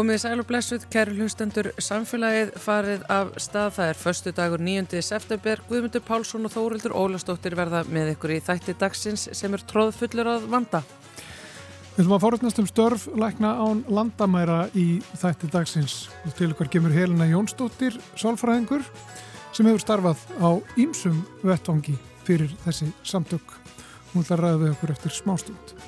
Komið sæl og blessuð, kæru hlustendur, samfélagið farið af stað. Það er förstu dagur 9. september. Guðmundur Pálsson og Þórildur Ólastóttir verða með ykkur í þætti dagsins sem er tróðfullur að vanda. Við ætlum að fórhastnast um störf lækna án landamæra í þætti dagsins. Til ykkur kemur Helena Jónsdóttir, sálfræðingur, sem hefur starfað á ímsum vettvangi fyrir þessi samtök. Hún ætlar að ræða við okkur eftir smástund.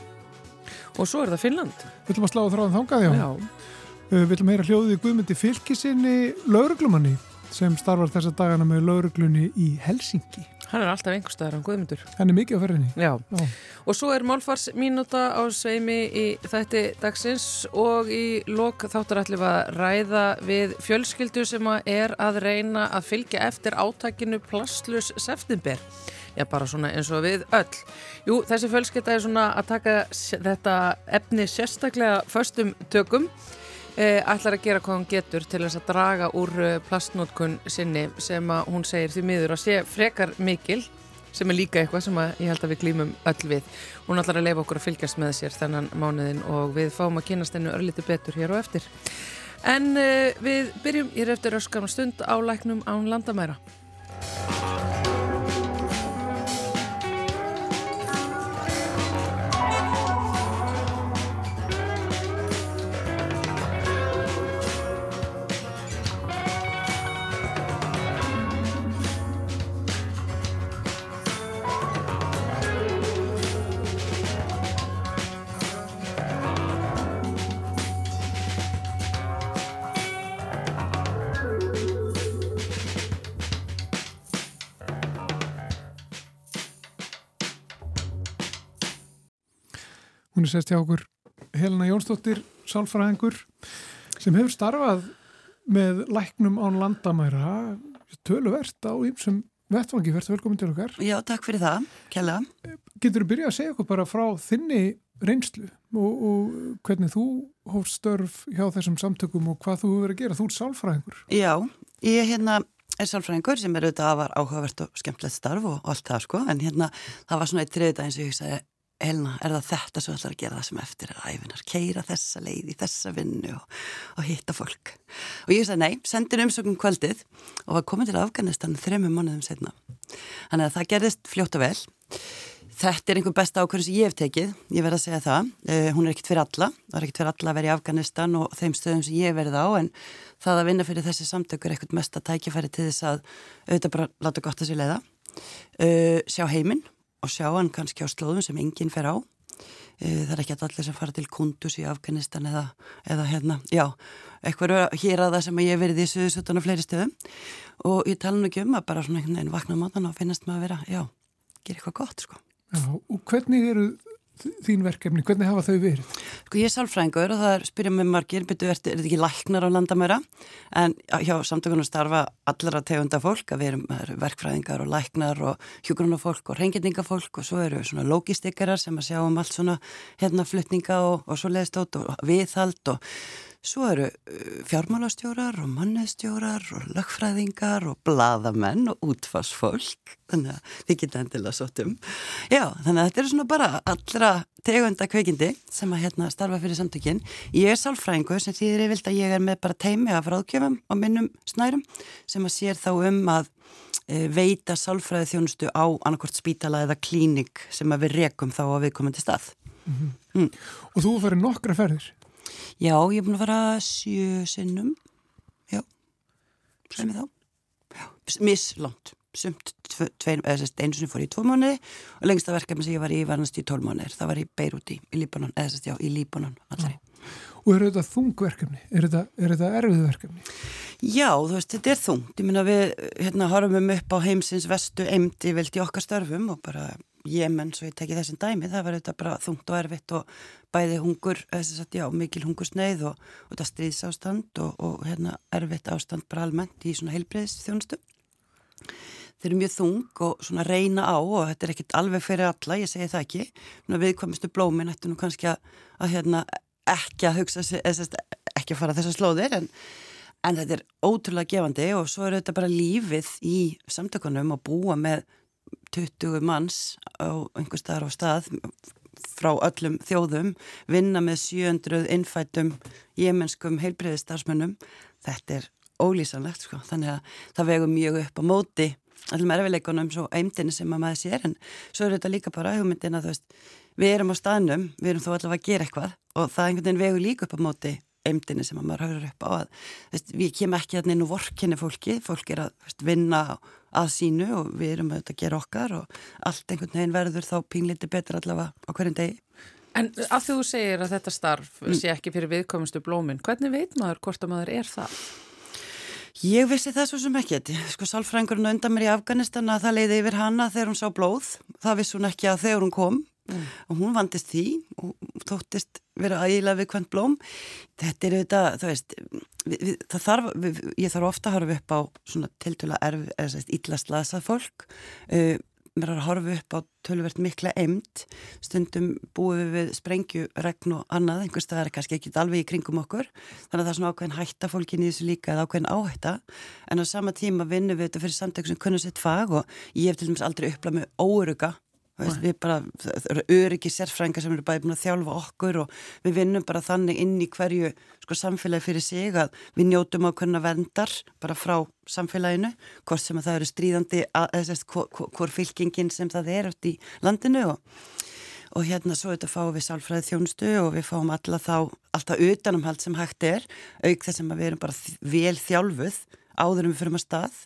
Og svo er það Finnland. Við ætlum að slá þráðan þangað, já. Já. Uh, Við að heyra hljóðið Guðmundi Fylkisinni lauruglumanni sem starfar þessa dagana með lauruglunni í Helsingi. Hann er alltaf einhverstaðar án Guðmundur. Hann er mikið á ferðinni. Já. Já. Og svo er málfars mínúta á sveimi í þætti dagsins og í lok þáttur ætlum að ræða við fjölskyldu sem að er að reyna að fylgja eftir átakinu Plastlus September. Já, bara svona eins og við öll. Jú, þessi fjölskylda er svona að taka þetta efni sérstaklega föstum tökum. Eh, ætlar að gera hvað hún getur til þess að draga úr eh, plastnótkun sinni sem að hún segir því miður að sé frekar mikil sem er líka eitthvað sem ég held að við glýmum öll við. Hún ætlar að leifa okkur að fylgjast með sér þennan mánuðin og við fáum að kynast hennu örlítið betur hér og eftir. En uh, við byrjum í eftir öskamna stund á læknum án landamæra. Er hjá okkur Helena Jónsdóttir, sálfræðingur sem hefur starfað með læknum án landamæra töluvert á ýmsum vettvangi, verður velkomin til okkar. Já, takk fyrir það, Kjella. Getur þú byrjað að segja okkur bara frá þinni reynslu og, og hvernig þú hófst störf hjá þessum samtökum og hvað þú hefur verið að gera? Þú ert sálfræðingur. Já, ég hérna er sálfræðingur sem er auðvitað afar áhugavert og skemmtilegt starf og allt það sko, en hérna það var svona eitt dag eins og ég hugsaði Helena, er það þetta sem ætlar að gera það sem eftir er æfinar, keira þessa leið í þessa vinnu og, og hitta fólk. Og ég sagði nei, sendin umsöknum kvöldið og var komin til Afganistan þremum mánuðum setna. Þannig að það gerðist fljótt og vel. Þetta er einhver besta ákvörðum sem ég hef tekið, ég verð að segja það. Uh, hún er ekkit fyrir alla, það er ekkit fyrir alla að vera í Afganistan og þeim stöðum sem ég verið á en það að vinna fyrir þessi samtök er ekkert mesta tækifæri til þess að auðvitað bara láta gott að sér leiða. Uh, sjá heiminn og sjá hann kannski á slóðum sem enginn fer á. Uh, það er ekki allir sem fara til kundus í Afganistan eða, eða hérna, já, eitthvað hér að það sem ég verið í Suðusutan og fleiri stöðum og ég tala nú ekki um að bara svona einhvern veginn vakna á mótan og finnast maður að vera, já, gera eitthvað gott sko. Já, og hvernig eru þín verkefni, hvernig hafa þau verið? Sko ég er sálfræðingur og það spyrja með margir, byrju, er, þetta ekki læknar á landamæra? En hjá samtökunum starfa allra tegunda fólk, að við erum verkfræðingar og læknar og hjúgrunafólk og reyngjendingafólk og svo eru svona logistikarar sem að sjá um allt svona hérna flutninga og, og svo leiðstótt og viðhald og Svo eru uh, fjármálastjórar og mannestjórar og lögfræðingar og bladamenn og útfarsfólk, þannig að þið geta endilega sótt um. Já, þannig að þetta eru svona bara allra tegunda kveikindi sem að hérna starfa fyrir samtökin. Ég er sálfræðingur sem þýðir ég vilt að ég er með bara teimi af ráðgjöfum á minnum snærum sem að sér þá um að e, veita sálfræði þjónustu á annarkort spítala eða klínik sem að við rekum þá á viðkomandi stað. Og þú fyrir nokkra ferðir. Já, ég er búin að fara sjö sinnum. Já, sem ég þá. Já, mislangt. Sumt einu sinni fór ég tvo mánuði og lengsta verkefni sem ég var í var næst í tól mánuðir. Það var í Beiruti, í Líbanon, eða sérst já, í Líbanon allari. Og eru þetta þungverkefni? Er þetta, er þetta erfið verkefni? Já, þú veist, þetta er þungt. Ég minna við, hérna, horfum upp á heimsins vestu eimdi vilt í okkar störfum og bara Jemen, svo ég teki þessum dæmi, það var þetta bara þungt og erfitt og bæði hungur, þess að já, mikil hungursneið og, og þetta stríðsástand og, og hérna erfitt ástand bara almennt í svona heilbreyðs þjónustu. Þeir eru mjög þung og svona reyna á og þetta er ekkit alveg fyrir alla, ég segi það ekki. Viðkvæmistu blómin ættu nú kannski að, að hérna, ekki að hugsa, ekki að fara þessar slóðir en, en þetta er ótrúlega gefandi og svo er þetta bara lífið í samtökunum og búa með 20 manns á einhver staðar á stað frá öllum þjóðum, vinna með 700 innfættum jemenskum heilbreyðistarsmönnum, þetta er ólýsanlegt sko, þannig að það vegur mjög upp á móti allum erfileikunum svo eimdini sem að maður sér en svo er þetta líka bara hugmyndin að þú veist, við erum á staðnum, við erum þó allavega að gera eitthvað og það einhvern veginn vegur líka upp á móti eimdini sem að maður höfður upp á að veist, við kemum ekki að neina vorkinni fólki, fólk er að veist, vinna að sínu og við erum að gera okkar og allt einhvern veginn verður þá pínliti betur allavega á hverjum degi. En að þú segir að þetta starf mm. sé ekki fyrir viðkomustu blómin, hvernig veit maður hvort að maður er það? Ég vissi það svo sem ekki. Sko sálfrængurinn undan mér í Afganistan að það leiði yfir hana þegar hún sá blóð. Það vissi hún ekki að þegar hún kom mm. og hún vandist því og þóttist vera ægilega við hvern blóm. Þetta er auðvitað, það veist, við, við, það þarf, við, ég þarf ofta að horfa upp á svona tiltula erf, eða illa slasað fólk. Uh, mér er að horfa upp á tölvert mikla eimt, stundum búið við sprengju, regn og annað, einhvers það er kannski ekki alveg í kringum okkur, þannig að það er svona ákveðin hætta fólkin í þessu líka eða ákveðin áhætta, en á sama tíma vinnum við þetta fyrir samtök sem kunnum sitt fag og ég hef til dæmis aldrei upplað með óöruga Veist, við bara, það eru öryggi sérfrænga sem eru bæði búin að þjálfa okkur og við vinnum bara þannig inn í hverju sko, samfélagi fyrir sig að við njótum á hvernig vendar bara frá samfélaginu, hvort sem að það eru stríðandi, hvort fylkingin sem það er út í landinu og, og hérna svo þetta fáum við sálfræði þjónustu og við fáum alla þá, alltaf utanumhald sem hægt er, auk þess að við erum bara vel þjálfuð áður um við fyrir maður stað,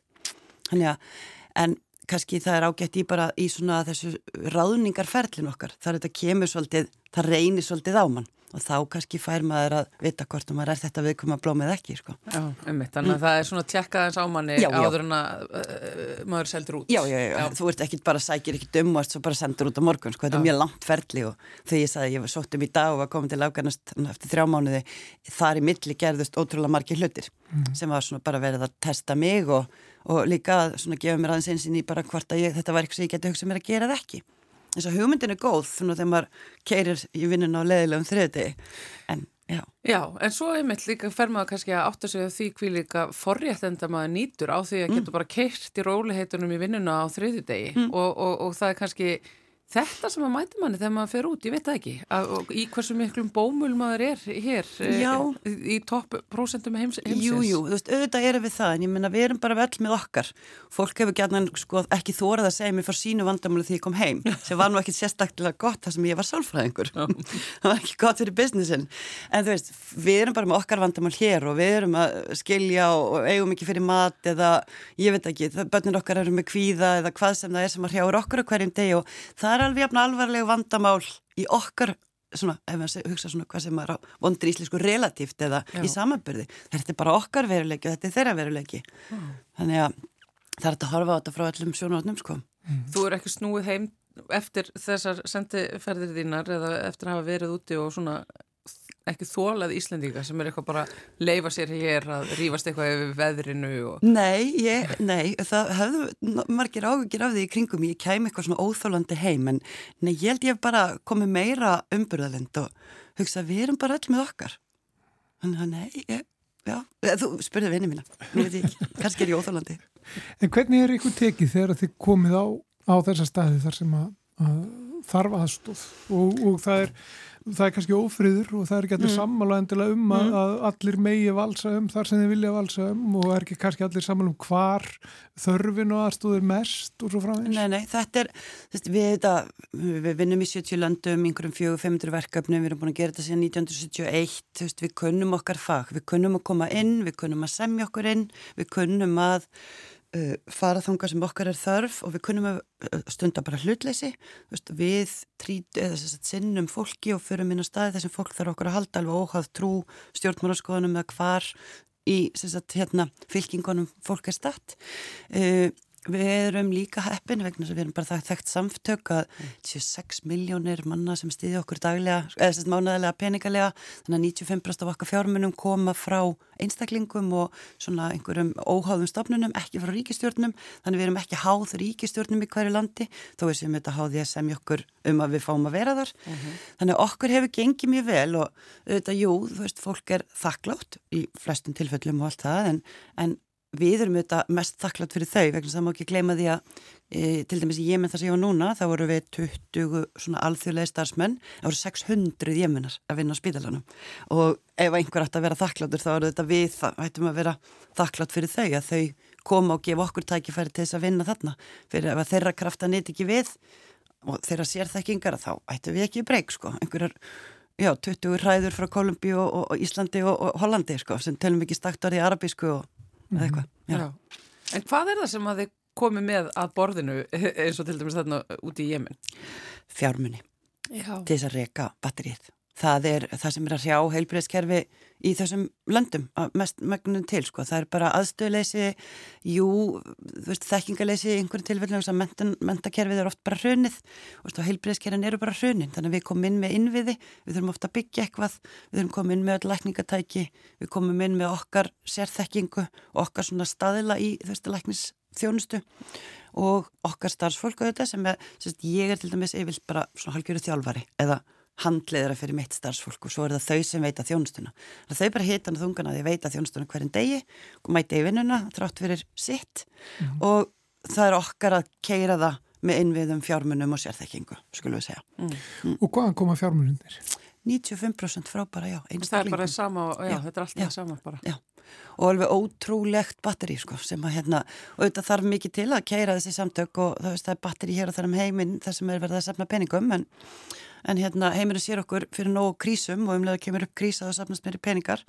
þannig að en kannski það er ágætt í bara í svona þessu ráðningarferlin okkar. Þar þetta kemur svolítið, það reynir svolítið á mann. Og þá kannski fær maður að vita hvort maður er þetta viðkoma blómið ekki sko. Já, ummitt, þannig að mm. það er svona tjekkaðans á manni já, áður en að uh, maður seldur út. Já, já, já, þú ert ekki bara sækir ekki dömvart svo bara sendur út á morgun, sko, þetta er mjög langt ferli og þegar ég sagði, ég var sótt um í dag og var komin til afganast eftir þrjá mánuði þar í milli gerðust ótrúlega margir hlutir mm. sem var svona bara verið að testa mig og og líka svona gefa mér aðeins einsinn í bara hvort að ég, þetta var eitthvað sem ég geti hugsað mér að gera það ekki. Þess að hugmyndin er góð þannig að þegar maður keirir í vinnuna á leðilegum þriði en já. Já, en svo einmitt líka fer maður kannski að átta sig því hví líka forréttenda maður nýtur á því að mm. getur bara keirt í róliheitunum í vinnuna á þriði degi mm. og, og, og það er kannski Þetta sem að mæti manni þegar maður fer út, ég veit það ekki, að, í hversu miklum bómul maður er hér eh, Já. í topp prosentum heims, heimsins. Jú, jú, þú veist, auðvitað erum við það, en ég menna við erum bara öll með okkar. Fólk hefur gætna sko, ekki þórað að segja mér fyrir sínu vandamáli því ég kom heim, sem var nú ekki sérstaklega gott þar sem ég var sálfræðingur. það var ekki gott fyrir businessin. En þú veist, við erum bara með okkar vandamál hér og við erum að skilja og eigum ekki fyrir mat eða, ég veit ekki, börnir okkar eru með kvíða eða hvað sem það er sem að hrjáur okkur það er alveg jafn alvarleg vandamál í okkar svona, ef maður hugsa svona hvað sem er vondur íslensku relatíft eða Já. í samanbyrði þetta er bara okkar veruleiki og þetta er þeirra veruleiki mm. þannig að það er að horfa á þetta frá öllum sjónarotnum sko. mm. Þú er ekki snúið heim eftir þessar sendiferðir þínar eða eftir að hafa verið úti og svona ekki þólað Íslendinga sem er eitthvað bara leifa sér hér að rýfast eitthvað yfir veðrinu og... Nei, ég, nei, það hefðu margir ágengir af því í kringum. Ég kem eitthvað svona óþólandi heim en nei, ég held ég bara komið meira umburðalind og hugsa við erum bara öll með okkar. Þannig að nei, ég, já þú spurði vinið mína, nú veit ég ekki kannski er ég óþólandi En hvernig er ykkur tekið þegar þið komið á, á þessa staði þar sem að, að þarf aðstóð og, og það er það er kannski ófriður og það er ekki allir mm. sammála endilega um að, mm. að allir megi valsa um þar sem þið vilja valsa um og er ekki kannski allir sammála um hvar þörfin og aðstóður mest og svo framins. Nei, nei, þetta er þetta, við, þetta, við vinnum í 70 landum einhverjum 400-500 verkefnum, við erum búin að gera þetta síðan 1971, veist, við kunnum okkar fag, við kunnum að koma inn, við kunnum að semja okkur inn, við kunnum að uh, faraþunga sem okkar er þörf og við kunnum að uh, stunda bara hlutleysi. Veist, við trítu eða sagt, sinnum fólki og förum inn á staði þessum fólk þarf okkur að halda alveg óháð trú stjórnmálaskoðunum eða hvar í sagt, hérna, fylkingunum fólk er statt. Uh, Við erum líka heppin vegna að við erum bara þekkt samftök að þessu 6 miljónir manna sem stýði okkur daglega, eða að mánaðilega peningalega, þannig að 95% af okkar fjármunum koma frá einstaklingum og svona einhverjum óháðum stofnunum, ekki frá ríkistjórnum, þannig við erum ekki háð ríkistjórnum í hverju landi, þó er sem þetta háði að semja okkur um að við fáum að vera þar. Uh mhm. -huh. Þannig að okkur hefur gengið mjög vel og auðvitað, jú, þú veist, fólk er þakklátt í flestum tilfellum og allt það, en, en við erum auðvitað mest þakklátt fyrir þau vegna það má ekki gleyma því að e, til dæmis í Jemen þar sem ég var núna þá voru við 20 svona alþjóðlega starfsmenn það voru 600 Jemenar að vinna á spítalanum. Og ef einhver ætti að vera þakkláttur þá eru þetta við það ættum að vera þakklátt fyrir þau að þau koma og gefa okkur tækifæri til þess að vinna þarna. Fyrir að þeirra krafta nýtt ekki við og þeirra sérþekkingar þá ættum við ekki breyk sko. Einhverjar Já, 20 ræður frá Kolumbi og, og, Íslandi og, og Hollandi sko, sem telum ekki stakt orðið arabísku og mm -hmm. eitthvað. Já. En hvað er það sem að þið komið með að borðinu eins og til dæmis þarna úti í Jemen? Fjármunni til þess að reyka batterið það er það sem er að sjá heilbreyðskerfi í þessum löndum mest megnum til sko, það er bara aðstöðleysi jú, þú veist þekkingaleysi í einhverjum tilfellum, þess að mentakerfið er oft bara hrunið. Og heilbreyðskerfin eru bara hrunin, þannig að við komum inn með innviði, við þurfum ofta að byggja eitthvað við þurfum komum inn með öll lækningatæki við komum inn með okkar sérþekkingu og okkar svona staðila í þú veist, læknisþjónustu og okkar starfsfólk og þetta sem er, sérst, ég er til dæmis yfir bara svona halgjöru þjálfari eða handleðara fyrir mitt starfsfólk og svo er það þau sem veita þjónustuna. Þau bara hitan og þungan að því veita þjónustuna hverjum degi og mæti í vinnuna þrátt fyrir sitt mm. og það er okkar að keira það með innviðum fjármunum og sérþekkingu, skulum við segja. Mm. Mm. Og hvaðan koma fjármununir? 95% frábara, já. Það er bara sama, já, já, þetta er alltaf já, sama bara. Já, og alveg ótrúlegt batteri, sko, sem að hérna, og þetta þarf mikið til að keira þessi samtök og það, veist, það er batteri hér og þar um heiminn, það sem er verið að safna peningum, en en hérna heiminu sér okkur fyrir nógu krísum og umlega kemur upp krísa og sapnast meiri peningar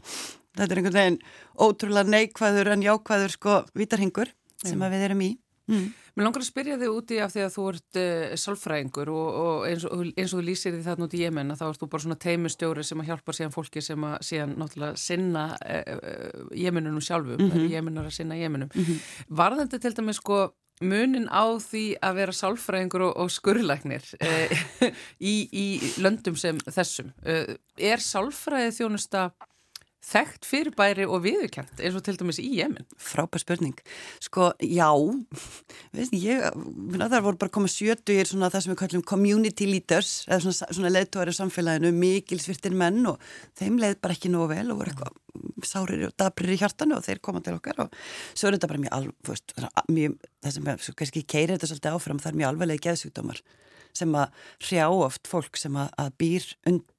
þetta er einhvern veginn ótrúlega neikvæður en jákvæður sko vitarhingur sem við erum í mm. Mér langar að spyrja þig úti af því að þú ert uh, sálfræðingur og, og eins, og eins og þú lýsir því það núti í Jemen að þá ert þú bara svona teimustjóri sem að hjálpa síðan fólki sem að síðan náttúrulega sinna uh, uh, Jemenunum sjálfum, mm -hmm. Jemenar að sinna Jemenum. Mm -hmm. Var þetta til dæmis sko munin á því að vera sálfræðingur og, og skurðlæknir eh, í, í löndum sem þessum. Eh, er sálfræðið þjónusta þekkt fyrirbæri og viðurkjent eins og til dæmis í Jemen? Frábær spurning. Sko, já, veist, ég, það voru bara komað sjötu í svona það sem við kallum community leaders, eða svona, svona leðtóri samfélaginu, mikil svirtir menn og þeim leið bara ekki nógu vel og voru eitthvað sárir og dabrir í hjartanu og þeir koma til okkar og svo er þetta bara mjög alveg, það sem kannski keirir þetta svolítið áfram, það er mjög alveglega geðsjúkdómar sem að hrjá oft fólk sem að, að býr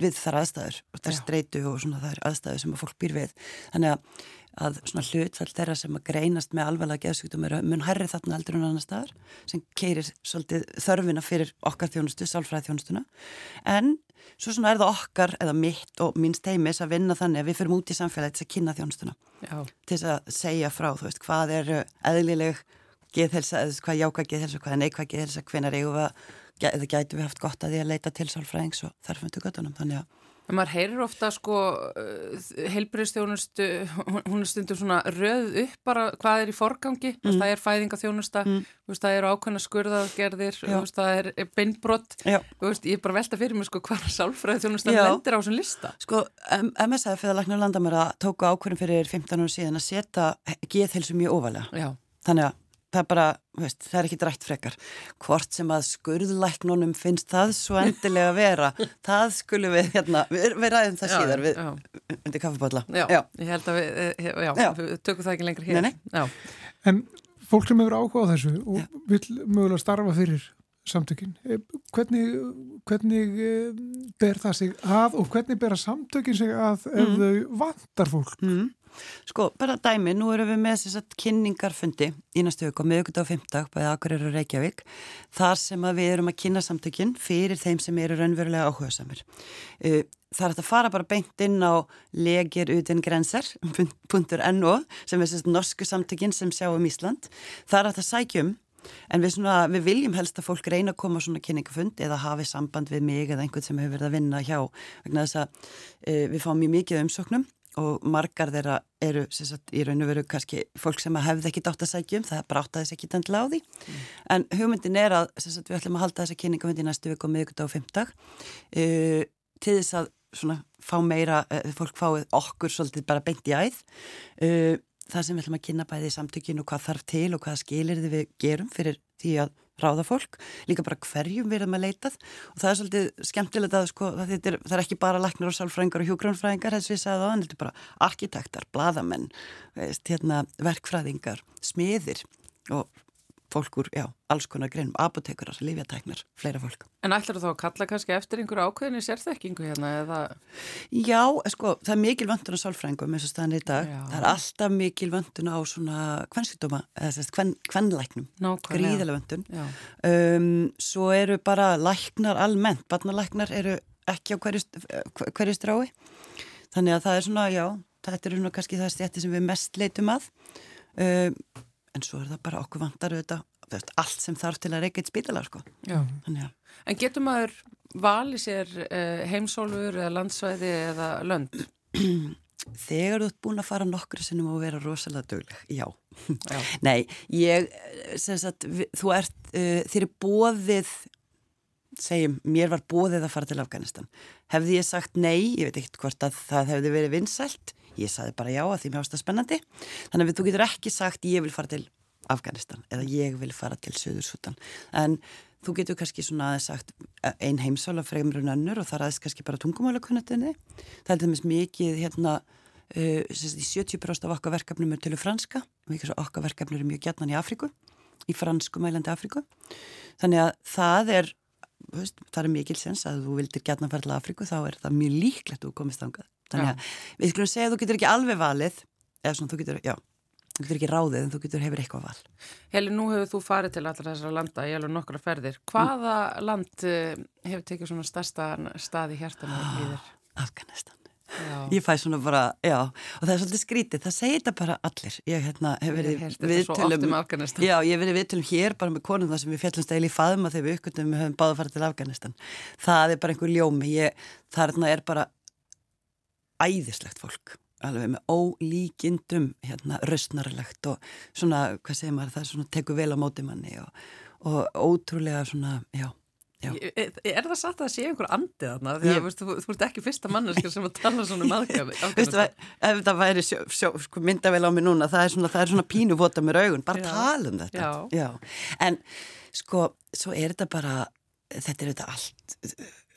við þar aðstæður og það er streitu og svona það er aðstæður sem að fólk býr við. Þannig að, að svona hlutfall þeirra sem að greinast með alveglega geðsvíktum er mun herri þarna eldur en annar staðar sem keirir svolítið þörfina fyrir okkar þjónustu, sálfræð þjónustuna en svo svona er það okkar eða mitt og minnst heimis að vinna þannig að við fyrir út í samfélagi til að kynna þjónustuna. Já. til að segja frá þú veist hvað er eðlileg geðhelsa, hvað jáka geðhelsa, hvað er neikvað geðhelsa, hvenar eigum við að eða gætu við haft gott að því að leita til sálfræðings og þarfum til göttunum, þannig að En maður heyrir ofta sko uh, heilbriðstjónustu, hún er stundum svona röð upp bara hvað er í forgangi, mm. það er fæðingaþjónusta, mm. það eru ákveðna skurðagerðir, það er beinbrott, ég er bara velta fyrir mig sko hvað sálfræðiþjónusta lendir á þessum lista. Sko MSF eða Læknar Landamæra tóku ákveðin fyrir 15 ára síðan að setja geðhilsu mjög óvalega, þannig að það er bara, veist, það er ekki drætt frekar. Hvort sem að skurðlæknunum finnst það svo endilega vera það skulum við, hérna, við, við ræðum það já, síðar. Við, undir kaffepotla já, já, ég held að við, eh, já, já. við tökum það ekki lengur hér. Nei, nei. En fólk sem hefur áhuga á þessu og vil mögulega starfa fyrir samtökin, eh, hvernig hvernig eh, ber það sig að og hvernig ber að samtökin sig að ef mm. þau vantar fólk? Mm. Sko, bara dæmi, nú erum við með þess að kynningarfundi í næstu vöku, miðugut á fymtag, bæðið Akureyri og Reykjavík, þar sem við erum að kynna samtökinn fyrir þeim sem eru raunverulega áhuga samir. Uh, það er að fara bara beint inn á legir utan grensar, punktur NO, sem er þess að norsku samtökinn sem sjáum Ísland. Það er að það sækjum En við, svona, við viljum helst að fólk reyna að koma svona kynningafund eða hafi samband við mig eða einhvern sem hefur verið að vinna hjá vegna þess að e, við fáum mjög mikið umsóknum og margar þeirra eru sagt, í raun og veru kannski fólk sem hefði ekki dátt að sækjum, það brátaðis ekki tendla á því, mm. en hugmyndin er að sagt, við ætlum að halda þessa kynningafundi næstu viku og miðugut á fymtag uh, til þess að svona, fá meira, uh, fólk fáið okkur svolítið bara beint í æð uh, það sem við ætlum að kynna bæði í samtökinu og hvað þarf til og hvað skilir við gerum fyrir því að ráða fólk, líka bara hverjum við erum að leitað. Og það er svolítið skemmtilegt að sko, það, er, það er ekki bara læknir og sálfræðingar og hjúgrunfræðingar, þess að við sagðum það, þetta er bara arkitektar, bladamenn, veist, hérna, verkfræðingar, smiðir og fólk úr, já, alls konar greinum, apotekurar, livjatæknar, fleira fólk. En ætlar þú þá að kalla kannski eftir einhverju ákveðinni sérþekkingu hérna eða? Já, sko, það er mikil vöndun á sálfræðingum eins og staðan í dag. Já. Það er alltaf mikil vöndun á svona kvennsýtoma, eða þess að kvennlæknum, gríðilega vöndun. Um, svo eru bara læknar almennt, barnalæknar eru ekki á hverju, hverju strái. Þannig að það er svona, já, þetta eru svona kannski það stjætti sem við mest leitum að. Um, en svo er það bara okkur vantar auðvitað allt sem þarf til að reyka eitt spítala sko. En getur maður valið sér uh, heimsólfur eða landsvæði eða lönd? Þegar þú ert búin að fara nokkru sinnum og vera rosalega dögleg, já. já. Nei, ég, sagt, þú ert, uh, þér er bóðið, segjum, mér var bóðið að fara til Afganistan. Hefði ég sagt nei, ég veit ekkert hvort að það hefði verið vinsælt, ég saði bara já að því mér ást að spennandi. Þannig að þú getur ekki sagt ég vil fara til Afganistan eða ég vil fara til Suðursútan en þú getur kannski svona aðeins sagt e, ein heimsála fremur en önnur og það er aðeins kannski bara tungumálakunnatinni það er þess mikið hérna uh, í 70% af okkar verkefnum er til franska, mikið svo okkar verkefnum er mjög gætnan í Afriku, í fransku mælandi Afriku, þannig að það er veist, það er mikil sens að þú vildir gætna fara til Afriku þá er það mjög líklegt að þú komist ángað þannig að við skulum segja að þú getur ekki alveg valið eða svona þú getur, já þú getur ekki ráðið en þú getur hefur eitthvað val. Heli, nú hefur þú farið til allra þessara landa í alveg nokkra ferðir. Hvaða mm. land eh, hefur tekið svona stærsta stað í hjertan og líður? Afganistan. Já. ég fæ svona bara, já og það er svolítið skrítið, það segir þetta bara allir. Ég hérna, hef verið viðtölum um já, ég hef verið viðtölum hér bara með konum þar sem við fjallumst eil í faðma þegar við uppgöndum við höfum báða farið til Afganistan. Það er bara einhver ljómi. Ég, það er bara æðislegt fólk alveg með ólíkindum hérna röstnarlegt og svona, hvað segir maður, það svona teku vel á móti manni og, og ótrúlega svona, já Er, er það satt að það sé einhver andið þarna? Því að þú, þú ert ekki fyrsta manneska sem að tala svona um aðgjafi. Ef það væri sjó, sjó, sko, myndavel á mig núna, það er svona, það er svona pínu vota með raugun, bara Já. tala um þetta. Já. Já. En sko, svo er þetta bara, þetta er þetta allt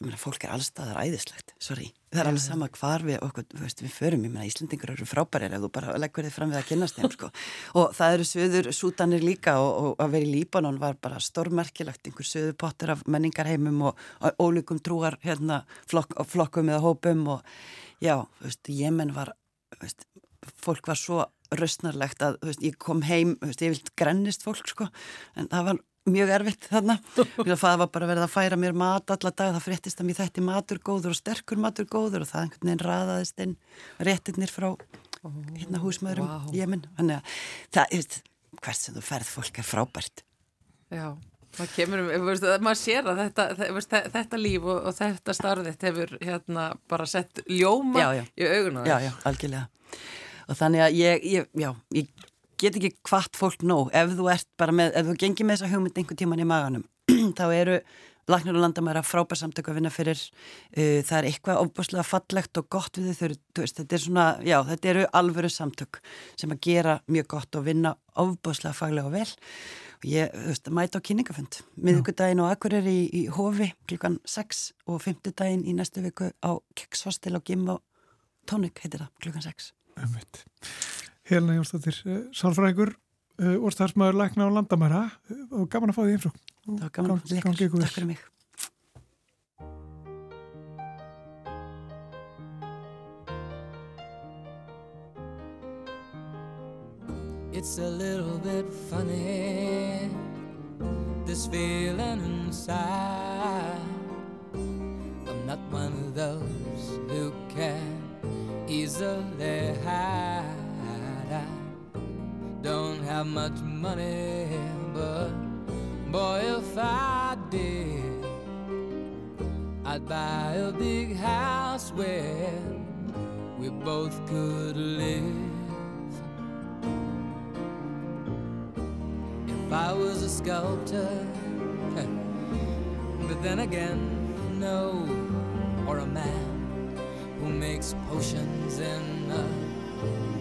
meina, fólk er allstaðar æðislegt, sorry. Það er alveg sama hvar við okkur, veist, við förum, ég meina Íslandingur eru frábærir ef þú bara leggur þið fram við að kynast þeim sko. og það eru söður sútanir líka og, og að vera í Líbanon var bara stórmerkilagt, einhver söður pottur af menningarheimum og, og ólíkum trúar hérna, flokk, flokkum eða hópum og já, veist, Jemen var veist, fólk var svo röstnarlegt að ég kom heim, ég vilt grennist fólk sko, en það var mjög erfitt þarna. Það var bara verið að færa mér mat alla dag það fréttist að mér þetta matur góður og sterkur matur góður og það einhvern veginn raðaðist inn réttirnir frá hérna húsmaðurum wow. Jemen. Þannig að það er hvert sem þú ferð fólk er frábært. Já, það kemur um maður sér að þetta, þetta, þetta líf og, og þetta starðitt hefur hérna bara sett ljóma já, já. í auguna Já, já, algjörlega. Og þannig að ég, ég já, ég get ekki hvart fólk nóg. Ef þú ert bara með, ef þú gengir með þessa hugmynd einhver tíman í maganum, þá eru Læknir og landamæra frábær samtök að vinna fyrir. Uh, það er eitthvað ofbúslega fallegt og gott við þau, þetta er svona, já, þetta eru alvöru samtök sem að gera mjög gott og vinna ofbúslega faglega og vel. Og ég, þú veist, mæta á kyningafönd miðugudaginn og akkur er í, í Hófi klukkan 6 og fymtudaginn í næstu viku á Kekshostel og Gim og Tónik heitir það, klukkan 6 Umvitt Helena Jónsdóttir, eh, sálfræðingur eh, og starfsmæður lækna á landamæra. Eh, og gaman að fá því eins og Það var gaman að leika, takk fyrir mig. It's a little bit funny This feeling inside. I'm not one of those who can easily hide I don't have much money, but boy, if I did, I'd buy a big house where we both could live. If I was a sculptor, but then again, no, or a man who makes potions in a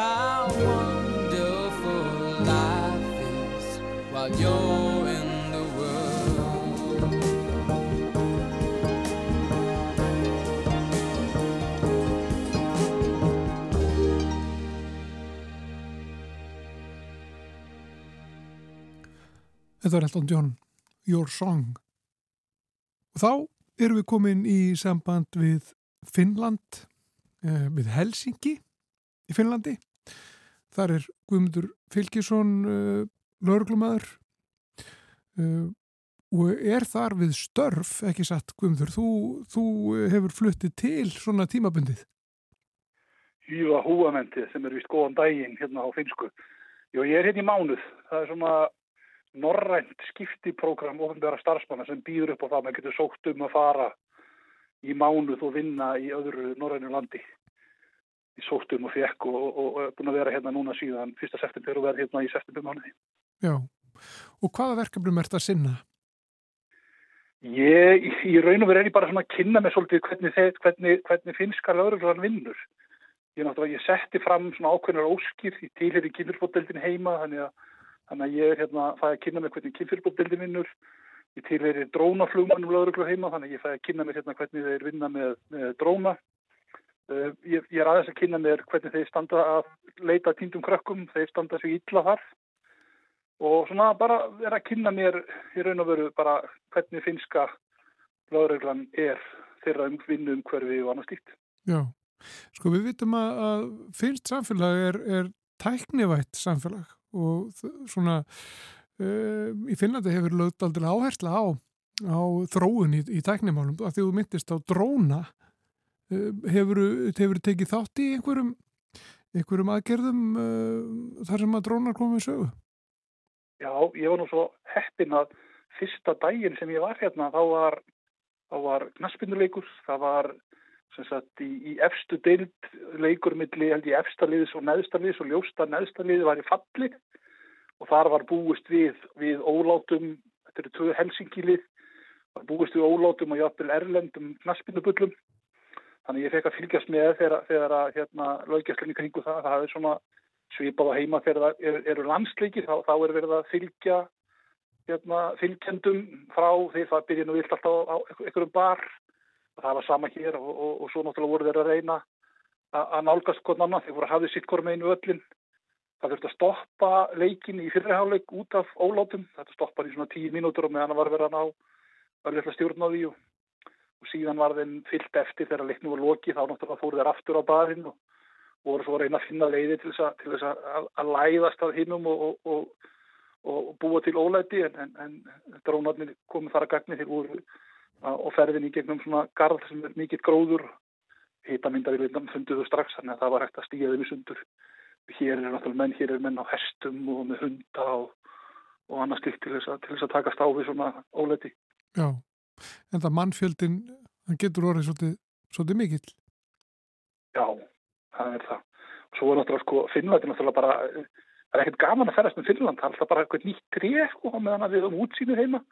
How wonderful life is while you're in the world. Þetta var Elton John, Your Song. Og þá erum við komin í samband við Finnland, eh, við Helsingi í Finnlandi. Þar er Guðmundur Fylkisson eh, lögreglumæður eh, og er þar við störf, ekki satt Guðmundur. Þú, þú hefur fluttið til svona tímabundið. Júa húamentið sem er vist góðan daginn hérna á finsku. Jó, ég er hérna í mánuð. Það er svona norrænt skiptiprógram ofinbæra starfsmanna sem býður upp á það. Man getur sókt um að fara í mánuð og vinna í öðru norrænu landi. Ég sókt um og fekk og, og, og er búin að vera hérna núna síðan 1. september og verð hérna í september mánuði. Já, og hvaða verkefnum ert að sinna? Ég, í raun og veru er ég bara svona að kynna mig svolítið hvernig, þeir, hvernig, hvernig finskar lögreglan vinnur. Ég náttúrulega, ég setti fram svona ákveðnar óskir, ég tilheri kynfyrirbótdeldin heima, þannig að, þannig að ég er hérna, fæði að kynna mig hvernig kynfyrirbótdeldin vinnur. Ég tilheri drónaflugmannum lögreglu heima, þannig að ég fæði að kynna mig hérna hvernig þeir vinna með, með dróna. Uh, ég, ég er aðeins að kynna mér hvernig þeir standa að leita týndum krökkum, þeir standa sig illa þar. Og svona bara er að kynna mér í raun og veru bara hvernig finska lögreglan er þeirra um vinnu um hverfi og annað slíkt. Já, sko við vitum að, að finnst samfélag er, er tæknivætt samfélag og svona uh, í Finnlandi hefur lögt aldrei áhersla á, á þróun í, í tæknimálum að því þú myndist á dróna hefur, hefur tekið þátt í einhverjum, einhverjum aðgerðum uh, þar sem að drónar komið sögu? Já, ég var nú svo heppin að fyrsta daginn sem ég var hérna þá var, var knaspinduleikur, það var sagt í, í efstu deild leikur milli held ég efsta liðis og neðsta liðis og ljósta neðsta liði var í falli. Og þar var búist við, við ólátum, þetta eru tvö helsingilið, var búist við ólátum og játtil erlendum knaspinubullum Þannig ég fekk að fylgjast með þegar, þegar að hérna, löggjastlinni kringu það, það er svona svipað á heima þegar það er, eru landsleiki, þá, þá er verið að fylgja hérna, fylgjendum frá því það byrja nú vilt alltaf á einhverjum bar. Það var sama hér og, og, og svo náttúrulega voru þeir að reyna að nálgast hvern annan, þeir voru að hafið sitt hvort með einu öllin. Það þurfti að stoppa leikin í fyrirháleik út af ólátum, þetta stoppar í svona tíu mínútur og meðan það var verið að ná öll stjórn á því og og síðan var þeim fyllt eftir þegar leiknum var lokið þá náttúrulega fóru þeir aftur á barinn og voru svo að reyna að finna leiði til þess að, að, að læðast að hinnum og, og, og, og búa til ólæti. En, en, en drónarnir komið þar að gagni þegar voru og ferðin í gegnum svona garð sem er mikill gróður. Hitamindar í leitum funduðu strax þannig að það var hægt að stíða þeim í sundur. Hér er náttúrulega menn, hér er menn á hestum og með hunda og annars til þess að, til þess að takast á við svona ólæti. Já en það mannfjöldin, hann getur orðið svolítið, svolítið mikill. Já, það er það. Og svo er náttúrulega sko, Finnland er náttúrulega bara, það er ekkert gaman að ferast með Finnland, það er alltaf bara eitthvað nýtt tref sko, meðan við höfum útsýnu heima.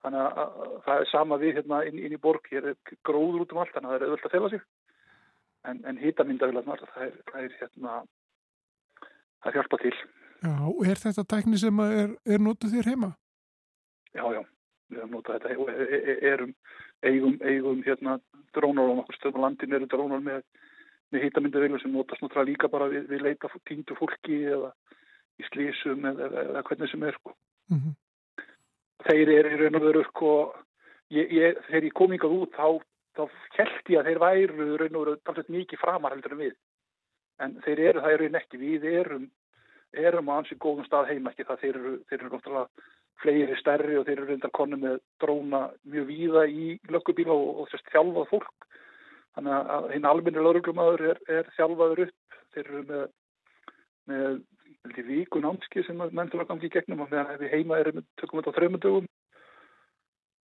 Þannig að, að það er sama við hérna inn, inn í borg, hér er gróður út um allt, þannig að það er auðvöld að fela sig. En, en hýtamyndavilarnar, það það er hérna, það hjálpa til. Já, og er þetta tækni sem er, er nótuð þér heima? Já, já við höfum notað þetta og e, e, e, erum eigum, eigum hérna drónar á nokkur stöðum á landin eru drónar með, með hýtamyndavilur sem notast náttúrulega líka bara við, við leita týndu fólki eða í slísum eða, eða hvernig sem er sko. Mm -hmm. Þeir eru í raun og veru sko, ég, ég, þegar ég kom yngað út þá, þá held ég að þeir væru raun og veru talveg mikið framar heldur en við en þeir eru, það eru nekki, við erum erum á ansi góðum stað heima ekki það þeir eru, þeir eru náttúrulega fleiri stærri og þeir eru reyndar konu með dróna mjög víða í löggubíla og, og þess þjálfað fólk. Þannig að hinn alminni lauruglumæður er, er þjálfaður upp. Þeir eru með, með víkun ánski sem nefndur að gangi í gegnum og meðan við heima erum tökum þetta á þrejumundugum.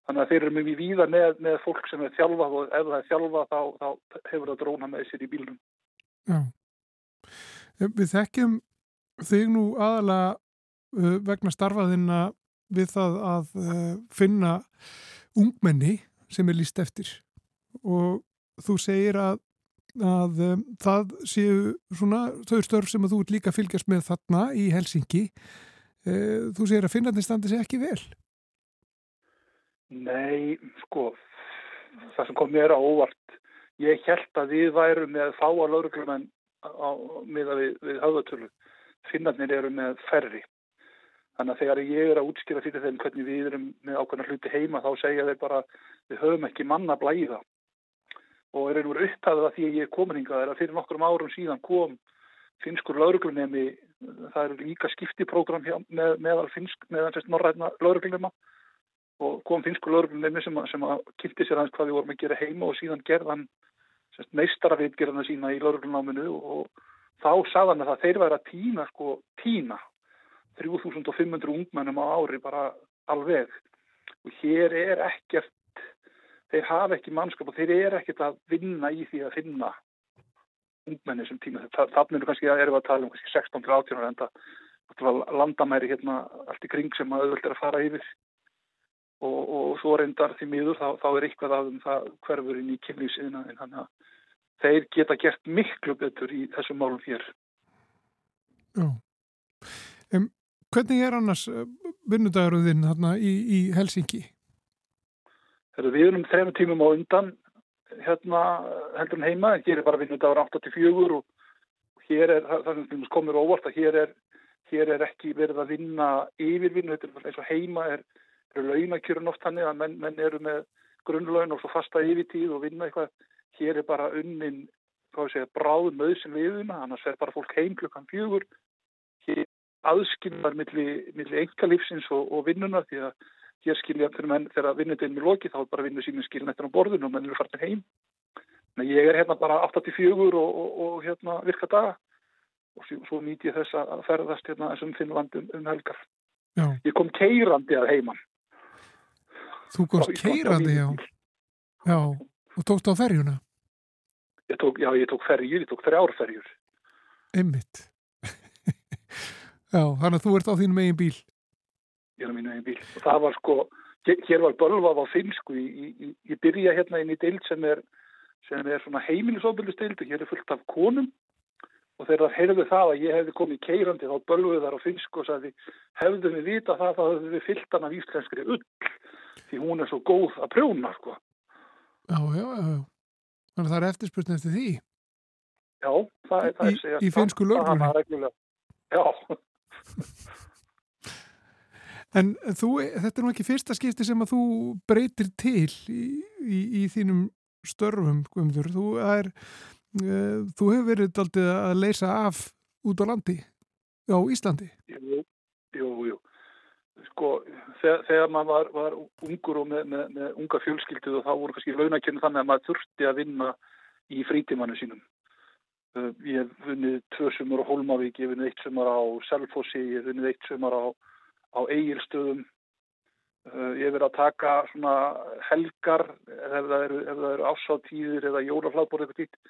Þannig að þeir eru mjög víða með, með fólk sem er þjálfað og ef það er þjálfað þá, þá hefur það dróna með sér í bílunum. Já. Við þekkjum þig nú aðalega uh, vegna starfaðina við það að uh, finna ungmenni sem er líst eftir. Og þú segir að, að um, það séu svona þau störf sem að þú líka fylgjast með þarna í Helsingi uh, þú segir að finnarnir standi sér ekki vel? Nei, sko það sem kom mér á óvart ég held að við værum með fáa lauruglumenn með að við, við höfðatölu. Finnarnir eru með ferri Þannig að þegar ég er að útskýra fyrir þeim hvernig við erum með ákveðna hluti heima þá segja þeir bara við höfum ekki manna blæða. Og er einhver upptæðið að því ég er kominingað er að fyrir nokkrum árum síðan kom finskur lauruglunemi, það eru líka skiptiprógram með, meðal finsk, meðan sérst norræðna lauruglunema og kom finskur lauruglunemi sem, sem að kilti sér hans hvað við vorum að gera heima og síðan gerðan meistarafitgerðana sína í lauruglunáminu og þá sagðan að þeir væri að tína sko tína 3500 ungmennum á ári bara alveg. Og hér er ekkert þeir hafa ekki mannskap og þeir eru ekkert að vinna í því að finna ungmenni sem tíma. Þannig er kannski að erum við að tala um 16-18 ára en það landamæri hérna allt í kring sem að auðvöld er að fara yfir. Og, og svo reyndar því miður þá, þá er eitthvað af um það hverfur inn í kynlýsiðina en þannig að þeir geta gert miklu betur í þessum málum hér. Já Hvernig er annars eh, vinnudagurðinn hérna í, í Helsingi? Þegar við erum þrejum tímum á undan hérna heldur en heima, hér er bara vinnudagur 84 og hér er, það sem komur óvart að hér er, hér er ekki verið að vinna yfirvinnu, þetta er eins og heima er, er launakjörun oft hann eða menn, menn eru með grunnlaun og svo fasta yfirtíð og vinna eitthvað, hér er bara unnin, hvað sé ég, bráðum auðsinn viðuna, annars er bara fólk heim klukkan fjögur, hér aðskilnar millir milli engalífsins og, og vinnuna því að hér skilja fyrir menn þegar vinnutinn er lokið þá er bara vinnu sínum skilin eftir á borðinu og menn eru farin heim. Að ég er hérna bara 84 og, og, og hérna virka daga og svo nýti ég þess að ferðast hérna þessum Finnlandum um helgar. Já. Ég kom keirandi að heimann. Þú komst keirandi, já. Já, og tókst á ferjuna? Ég tók, já, ég tók ferjur, ég tók þrjárferjur. Einmitt. Já, þannig að þú ert á þínum eigin bíl. Ég er á mínu eigin bíl. Og það var sko, hér var bölvað á finsku. Ég byrja hérna inn í deild sem er, sem er svona heimilisofbildusteild og hér er fullt af konum. Og þegar það heyrðu það að ég hefði komið keirandi þá bölguðu þar á finsku og sagði hefðu við vita það þá hefðu við fyllt hann af íslenskri ull því hún er svo góð að prjóna sko. Já, já, já, já. Þannig að það er eftirspurning eftir því. Já, það er það í, segja. Í finsku lögurni. Já. En þú, þetta er nú ekki fyrsta skipti sem að þú breytir til í, í, í þínum störfum, Guðmundur. Þú, er, uh, þú hefur verið aldrei að leysa af út á landi, á Íslandi. Jú, jú, jú. Sko, þegar, þegar maður var, var ungur og með, með, með unga fjölskyldu og þá voru kannski launakjörnum þannig að maður þurfti að vinna í frítimannu sínum. Uh, ég hef vunnið tvö sumar á Hólmavík, ég hef vunnið eitt sumar á Selfossi, ég hef vunnið eitt sumar á, á Egilstöðum. Uh, ég hef verið að taka helgar ef það eru, eru ásáttíðir eða jólaflaðbor eitthvað dýtt.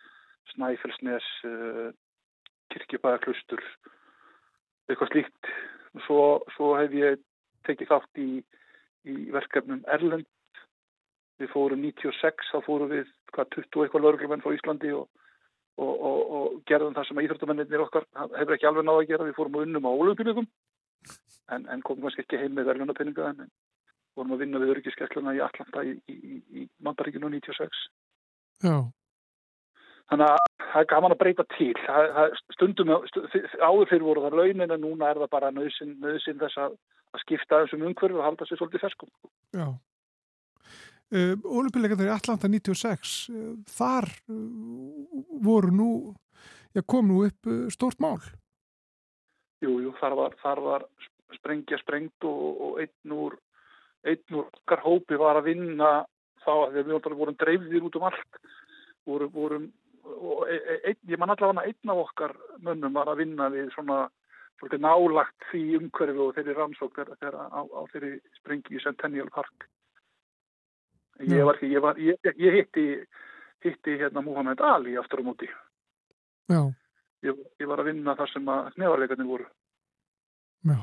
Snæfellsnes, uh, kirkjubæðaklustur, eitthvað slíkt. Svo, svo hef ég tekið þátt í, í verkefnum Erlend. Við fórum 96, þá fórum við hvað 20 eitthvað lauruglumenn frá Íslandi og, og, og, og gerðum það sem íþróttamennir okkar hefur ekki alveg náða að gera. Við fórum að unnum á ólöfbyrjum en, en komum kannski ekki heim með verðlunarpenninga en vorum að vinna við öryggiskessluna í Atlanta í, í, í, í Mandaríkinu 96. Já. Þannig að það er gaman að breyta til. Það, það stundum áður fyrir voru það launin en núna er það bara nöðsinn þess að að skipta þessum umhverju og halda sér svolítið ferskum. Já. Uh, Ólupillegandur í Atlanta 96, uh, þar uh, voru nú, já kom nú upp stórt mál. Jú, jú, þar var, þar var sprengja sprengt og, og einn úr, einn úr okkar hópi var að vinna þá að við vorum dreifðir út um allt, vorum, vorum e, e, ein, ég man allavega einn af okkar mönnum var að vinna við svona nálagt því umhverfi og þeirri rannsók þeirra á, á þeirri sprengi í Centennial Park. Ég, var, ég, var, ég, ég hitti, hitti hérna Muhammed Ali aftur á móti. Já. Ég var að vinna þar sem að neðarleikarnir voru. Já.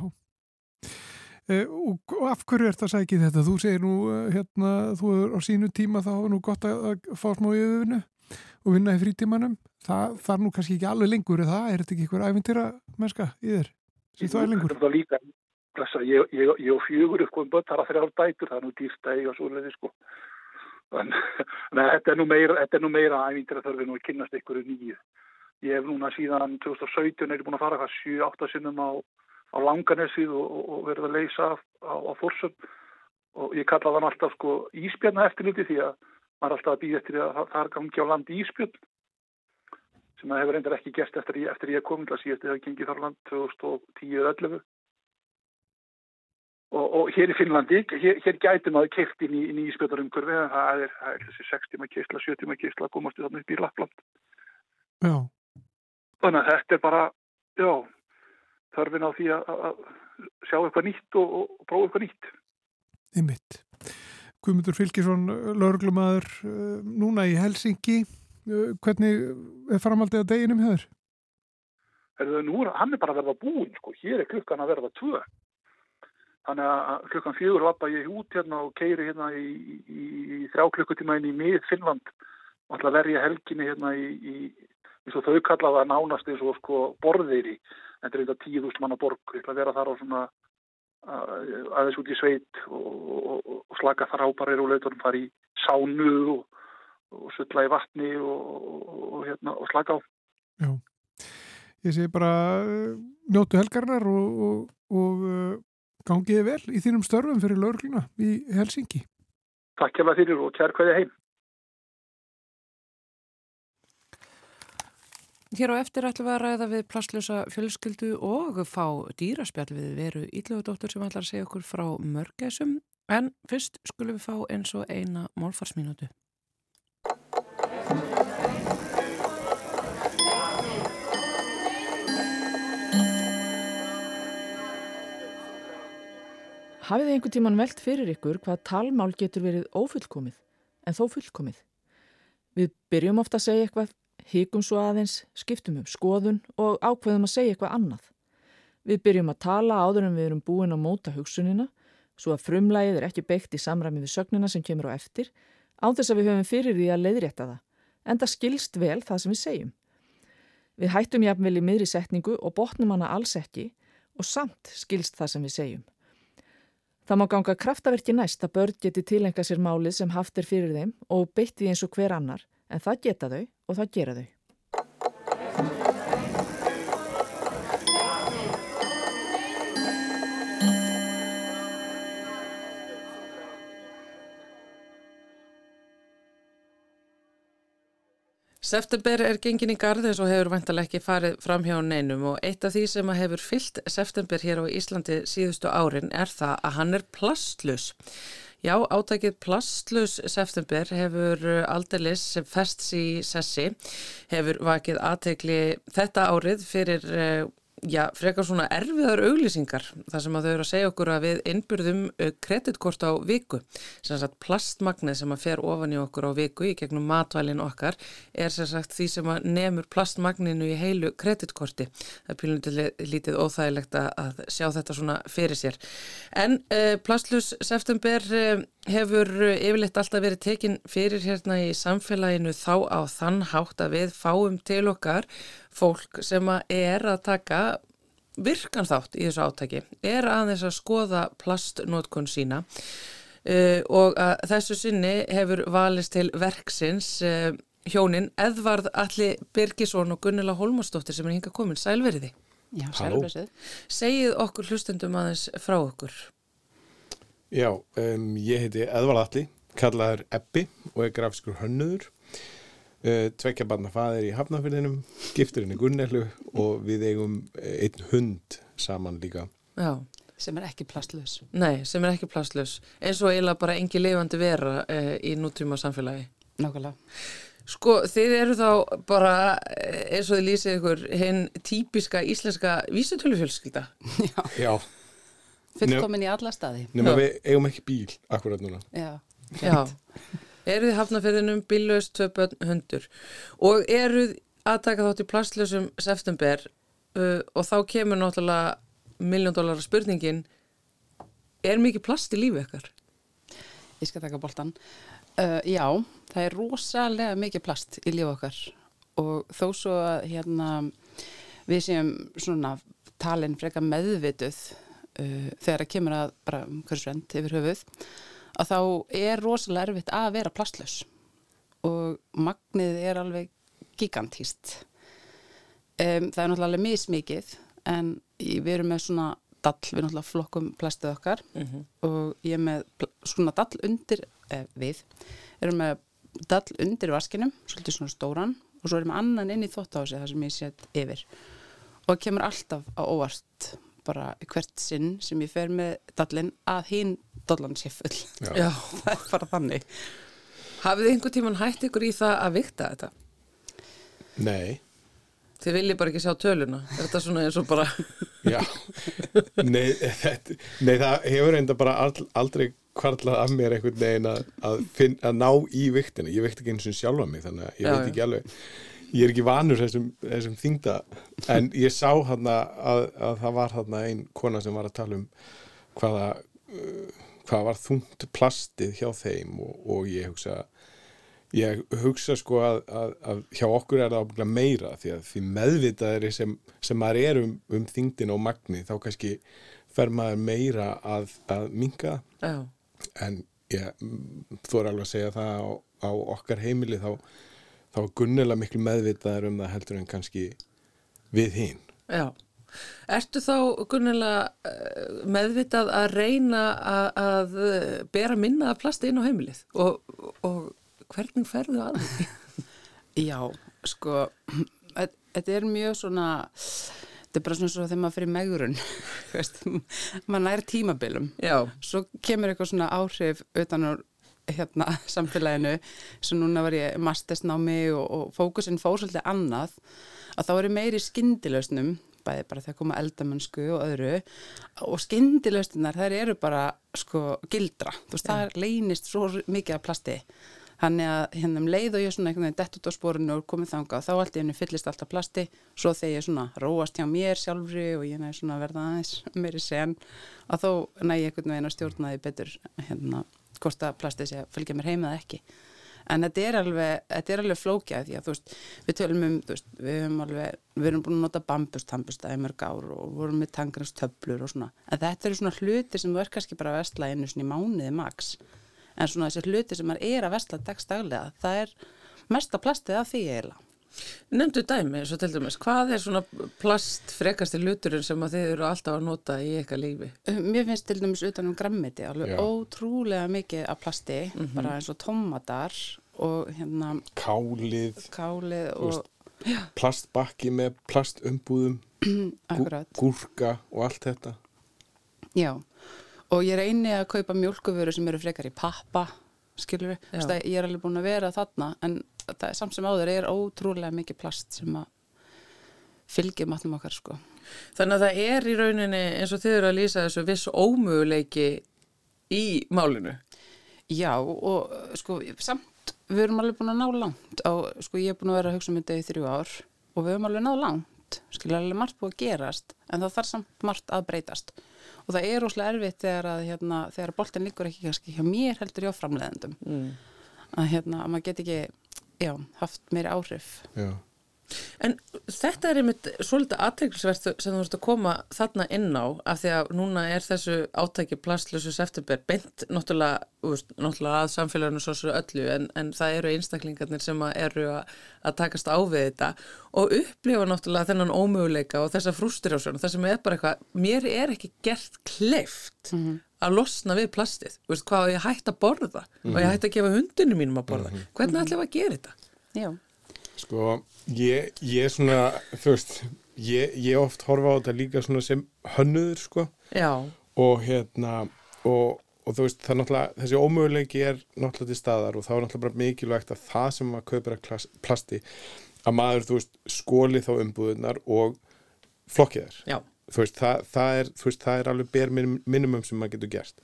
E, og, og af hverju ert að sækja þetta? Þú segir nú, hérna, þú er á sínu tíma þá er nú gott að, að fá smá yfirvinnu og vinna í frítímanum. Það þarf nú kannski ekki alveg lengur, eða er þetta ekki eitthvað æfintýra mennska í þér? Það er lengur. Það er líka, ég, ég, ég og fjögur uppkvæm börn þar að þrjár dætur, það er nú dýrt að eiga svoleiði sko. En, en þetta er nú meira, meira ævindir að þörfi nú að kynast einhverju nýju. Ég hef núna síðan 2017 er búin að fara hvað 7-8 sinnum á, á langanessið og, og, og verið að leysa á, á fórsum og ég kalla þann alltaf sko íspjarna eftirliti því að maður er alltaf að býða eftir að það er gangi á landi íspjörn sem það hefur reyndar ekki gert eftir, eftir ég komið að síðast eða gengið þar land 2010-11 og, og hér í Finnlandi, hér, hér gæti maður keift inn í, í íspjöðarumkurfi en það er, það er þessi 6 tíma keistla, 7 tíma keistla að komast þarna upp í Lappland. Já. Þannig að þetta er bara, já, þörfin á því að, að sjá eitthvað nýtt og, og, prófa eitthvað nýtt. Í mitt. Guðmundur Fylkisson, lauruglumæður, eh, núna í Helsingi. Eh, hvernig er framhaldið að deginum höfður? Nú hann er bara að verða búin, sko. Hér er klukkan að verða tvö. Þannig að klukkan fjögur lappa ég út hérna og keiri hérna í, í, í þrjá klukkutíma inn í mið Finnland og ætla að verja helginni hérna í, eins og þau kallaða nánast eins og sko borðeiri, þetta er eitthvað tíðust manna borg, ég ætla að vera þar á svona aðeins út í sveit og, og, og slaka þar ábarir og leitur um fara í sánu og, og sulla í vatni og hérna og slaka á. Já, ég segi bara njótu helgarnar og Gangiði vel í þínum störfum fyrir laurugluna í Helsingi. Takk hjá það fyrir og kjær hvaðið heim. Hér á eftir ætlum við að ræða við plastlösa fjölskyldu og fá dýraspjall við veru ítlögudóttur sem ætlar að segja okkur frá mörgæsum. En fyrst skulum við fá eins og eina málfarsminútu. Hafið þið einhvern tíman velt fyrir ykkur hvað talmál getur verið ófullkomið en þó fullkomið? Við byrjum ofta að segja eitthvað híkum svo aðeins, skiptum um skoðun og ákveðum að segja eitthvað annað. Við byrjum að tala áður en við erum búin að móta hugsunina, svo að frumlægið er ekki beitt í samræmi við sögnina sem kemur á eftir, á þess að við höfum fyrir því að leiðrétta það, en það skilst vel það sem við segjum. Við hættum jafnvel í miðri setningu og botnum hana alls ekki og samt skilst það sem við segjum. Það má ganga kraftaverki næst að börn geti tilenga sér málið sem haft er fyrir þeim og beitti eins og hver annar, en það geta þau og það gera þau. September er gengin í garð eins og hefur vantalega ekki farið fram hjá neinum og eitt af því sem hefur fyllt september hér á Íslandi síðustu árin er það að hann er plastlus. Já, átækið plastlus september hefur aldeilis sem fest í sessi, hefur vakið aðtegli þetta árið fyrir eh, já, frekar svona erfiðar auglýsingar þar sem að þau eru að segja okkur að við innbyrðum uh, kreditkort á viku. Sem sagt plastmagnið sem að fer ofan í okkur á viku í gegnum matvælin okkar er sem sagt því sem að nefnur plastmagninu í heilu kreditkorti það er pílundir lítið óþægilegt að sjá þetta svona fyrir sér. En uh, Plastlus September uh, hefur yfirleitt alltaf verið tekin fyrir hérna í samfélaginu þá á þann hátt að við fáum til okkar fólk sem að er að taka virkan þátt í þessu átaki er aðeins að skoða plastnótkun sína uh, og að þessu sinni hefur valist til verksins uh, hjónin Edvard Alli Birgisson og Gunnila Holmastóttir sem er hinga komin. Sælveriði. Já, sælversið. Segið okkur hlustendum aðeins frá okkur. Já, um, ég heiti Edvard Alli, kallaður Ebbi og er grafskur hönnuður. Uh, tvekja barna faðir í Hafnafjörðinum gifturinn í Gunnelu og við eigum eh, einn hund saman líka. Já. sem er ekki plastlös Nei, sem er ekki plastlös eins og eiginlega bara engi lifandi vera uh, í núttíma samfélagi Nákvæmlega. Sko, þið eru þá bara eins og þið lýsið ykkur hinn típiska íslenska vísutölufjölskylda Já, Já. Fullkomin í alla staði. Nefnum við eigum ekki bíl akkurat núna. Já, Já. Eruð þið hafnaferðinum bílaust tvö bönn hundur? Og eruð að taka þátt í plastlösum september uh, og þá kemur náttúrulega miljón dólar spurningin er mikið plast í lífi ykkar? Ég skal taka boltan uh, Já, það er rosalega mikið plast í lífi okkar. Og þó svo að hérna við séum svona talin freka meðvituð uh, þegar það kemur að bara hversu rent yfir höfuð að þá er rosalega erfitt að vera plastlaus og magnið er alveg gigantíst um, það er náttúrulega alveg mismikið en við erum með svona dall, við náttúrulega flokkum plastið okkar. Mm -hmm. og ég er með svona dall undir eh, við, erum með dall undir vaskinum, svolítið svona stóran og svo erum við annan inn í þóttási þar sem ég set yfir. Og kemur alltaf á óvart bara hvert sinn sem ég fer með dallin að hinn dollan sé full. Já. Já, það er bara þannig. Hafið þið einhver tíman hætt ykkur í það að vikta þetta? Nei. Þið viljið bara ekki sjá töluna. Er þetta svona eins og bara... Já. Nei, þetta, nei, það hefur enda bara aldrei kvarlað af mér einhvern veginn að, að, finn, að ná í viktinu. Ég vikt ekki eins og sjálfa mig þannig að ég Já, veit ekki alveg ég er ekki vanur þessum, þessum þingda en ég sá hann að, að það var hann einn kona sem var að tala um hvaða uh, hvað var þungt plastið hjá þeim og, og ég hugsa ég hugsa sko að, að, að hjá okkur er það ábygglega meira því að því meðvitaðri sem, sem maður er um, um þingdina og magni þá kannski fer maður meira að, að minga Já. en ég, þú er alveg að segja það á, á okkar heimili þá, þá er gunnilega miklu meðvitaðar um það heldur en kannski við hinn Já Ertu þá gunnilega eh, meðvitað að reyna að, að eh, bera minna af plasti inn á heimilið og, og hvernig ferðu að því? Já, sko, þetta er mjög svona, þetta er bara svona svo þegar maður fyrir megurun, maður nær tímabilum, Já. svo kemur eitthvað svona áhrif utan á hérna samfélaginu, svo núna var ég mastersnámi og, og fókusin fór svolítið annað, að þá eru meiri skindilösnum bæði bara þegar koma eldamennsku og öðru. Og skindilöstunar þær eru bara sko gildra, þú veist það leynist svo mikið af plasti. Hann er að hérna um leið og ég svona einhvern veginn dett út á spórinu og komið þanga og þá allt í henni fyllist alltaf plasti. Svo þegar ég svona róast hjá mér sjálfri og ég næði svona verða aðeins meiri sen að þó næði ég einhvern veginn að stjórna því betur hérna hvort að plastið sé að fylgja mér heim eða ekki. En þetta er alveg, þetta er alveg flókjað því að þú veist, við tölum um, veist, við höfum alveg, við erum búin að nota bambustambustæði mörg ár og vorum með tangrastöflur og svona. En þetta eru svona hluti sem er kannski bara að vestla einu svona í mánuði maks. En svona þessi hluti sem er að vestla dagstaglega, það er mesta plastið af því eiginlega. Nefndu dæmi, svo til dæmis, hvað er svona plast frekasti luturinn sem að þið eru alltaf að nota í eitthvað lífi? Mér finnst til dæmis utanum grammiti alveg Já. ótrúlega mikið af plasti, Mhm. bara eins og tómatar og hérna Kálið, kálið og veist, plastbakki með plastumbúðum, gúrka og allt þetta. Já, og ég reyni að kaupa mjólkuvöru sem eru frekar í pappa, skilur við, ég er alveg búin að vera þarna, en það er samt sem áður er ótrúlega mikið plast sem að fylgja matnum okkar, sko. Þannig að það er í rauninni eins og þið eru að lýsa þessu viss ómöguleiki í málinu. Já, og sko, samt, við erum alveg búin að ná langt á, sko, ég er búin að vera að hugsa um þetta í þrjú ár og við erum alveg náð langt, skilur alveg margt búið að gerast, en það þarf samt margt að breytast. Og það er óslega erfitt þegar að, hérna, þegar boltin liggur ekki kannski hjá mér heldur hjá framleiðendum. Mm. Að, hérna, að maður get ekki, já, haft meiri áhrif. Já. En þetta er einmitt svolítið aðteglisvert sem þú ert að koma þarna inn á af því að núna er þessu átæki plastlösu september beint náttúrulega, úst, náttúrulega að samfélaginu svo svo öllu en, en það eru einstaklingarnir sem að eru að, að takast á við þetta og upplifa náttúrulega þennan ómöguleika og þessa frústrásjón það sem er bara eitthvað, mér er ekki gert kleift að losna við plastið, Þú veist, hvað ég hægt að borða? Og ég hægt að gefa hundinu mínum að borða? Hvernig ætlum við að gera þetta? Já, Sko, ég, ég er svona, þú veist, ég, ég oft horfa á þetta líka svona sem hönnuður, sko, Já, og hérna, og, og þú veist, það er náttúrulega, þessi ómöguleiki er náttúrulega til staðar og þá er náttúrulega bara mikilvægt að það sem maður kaupir að plasti, að maður, þú veist, skóli þá umbúðunar og flokkið þær. já, Þú veist, það, það, er, þú veist, það er alveg minim- minimum sem maður getur gert.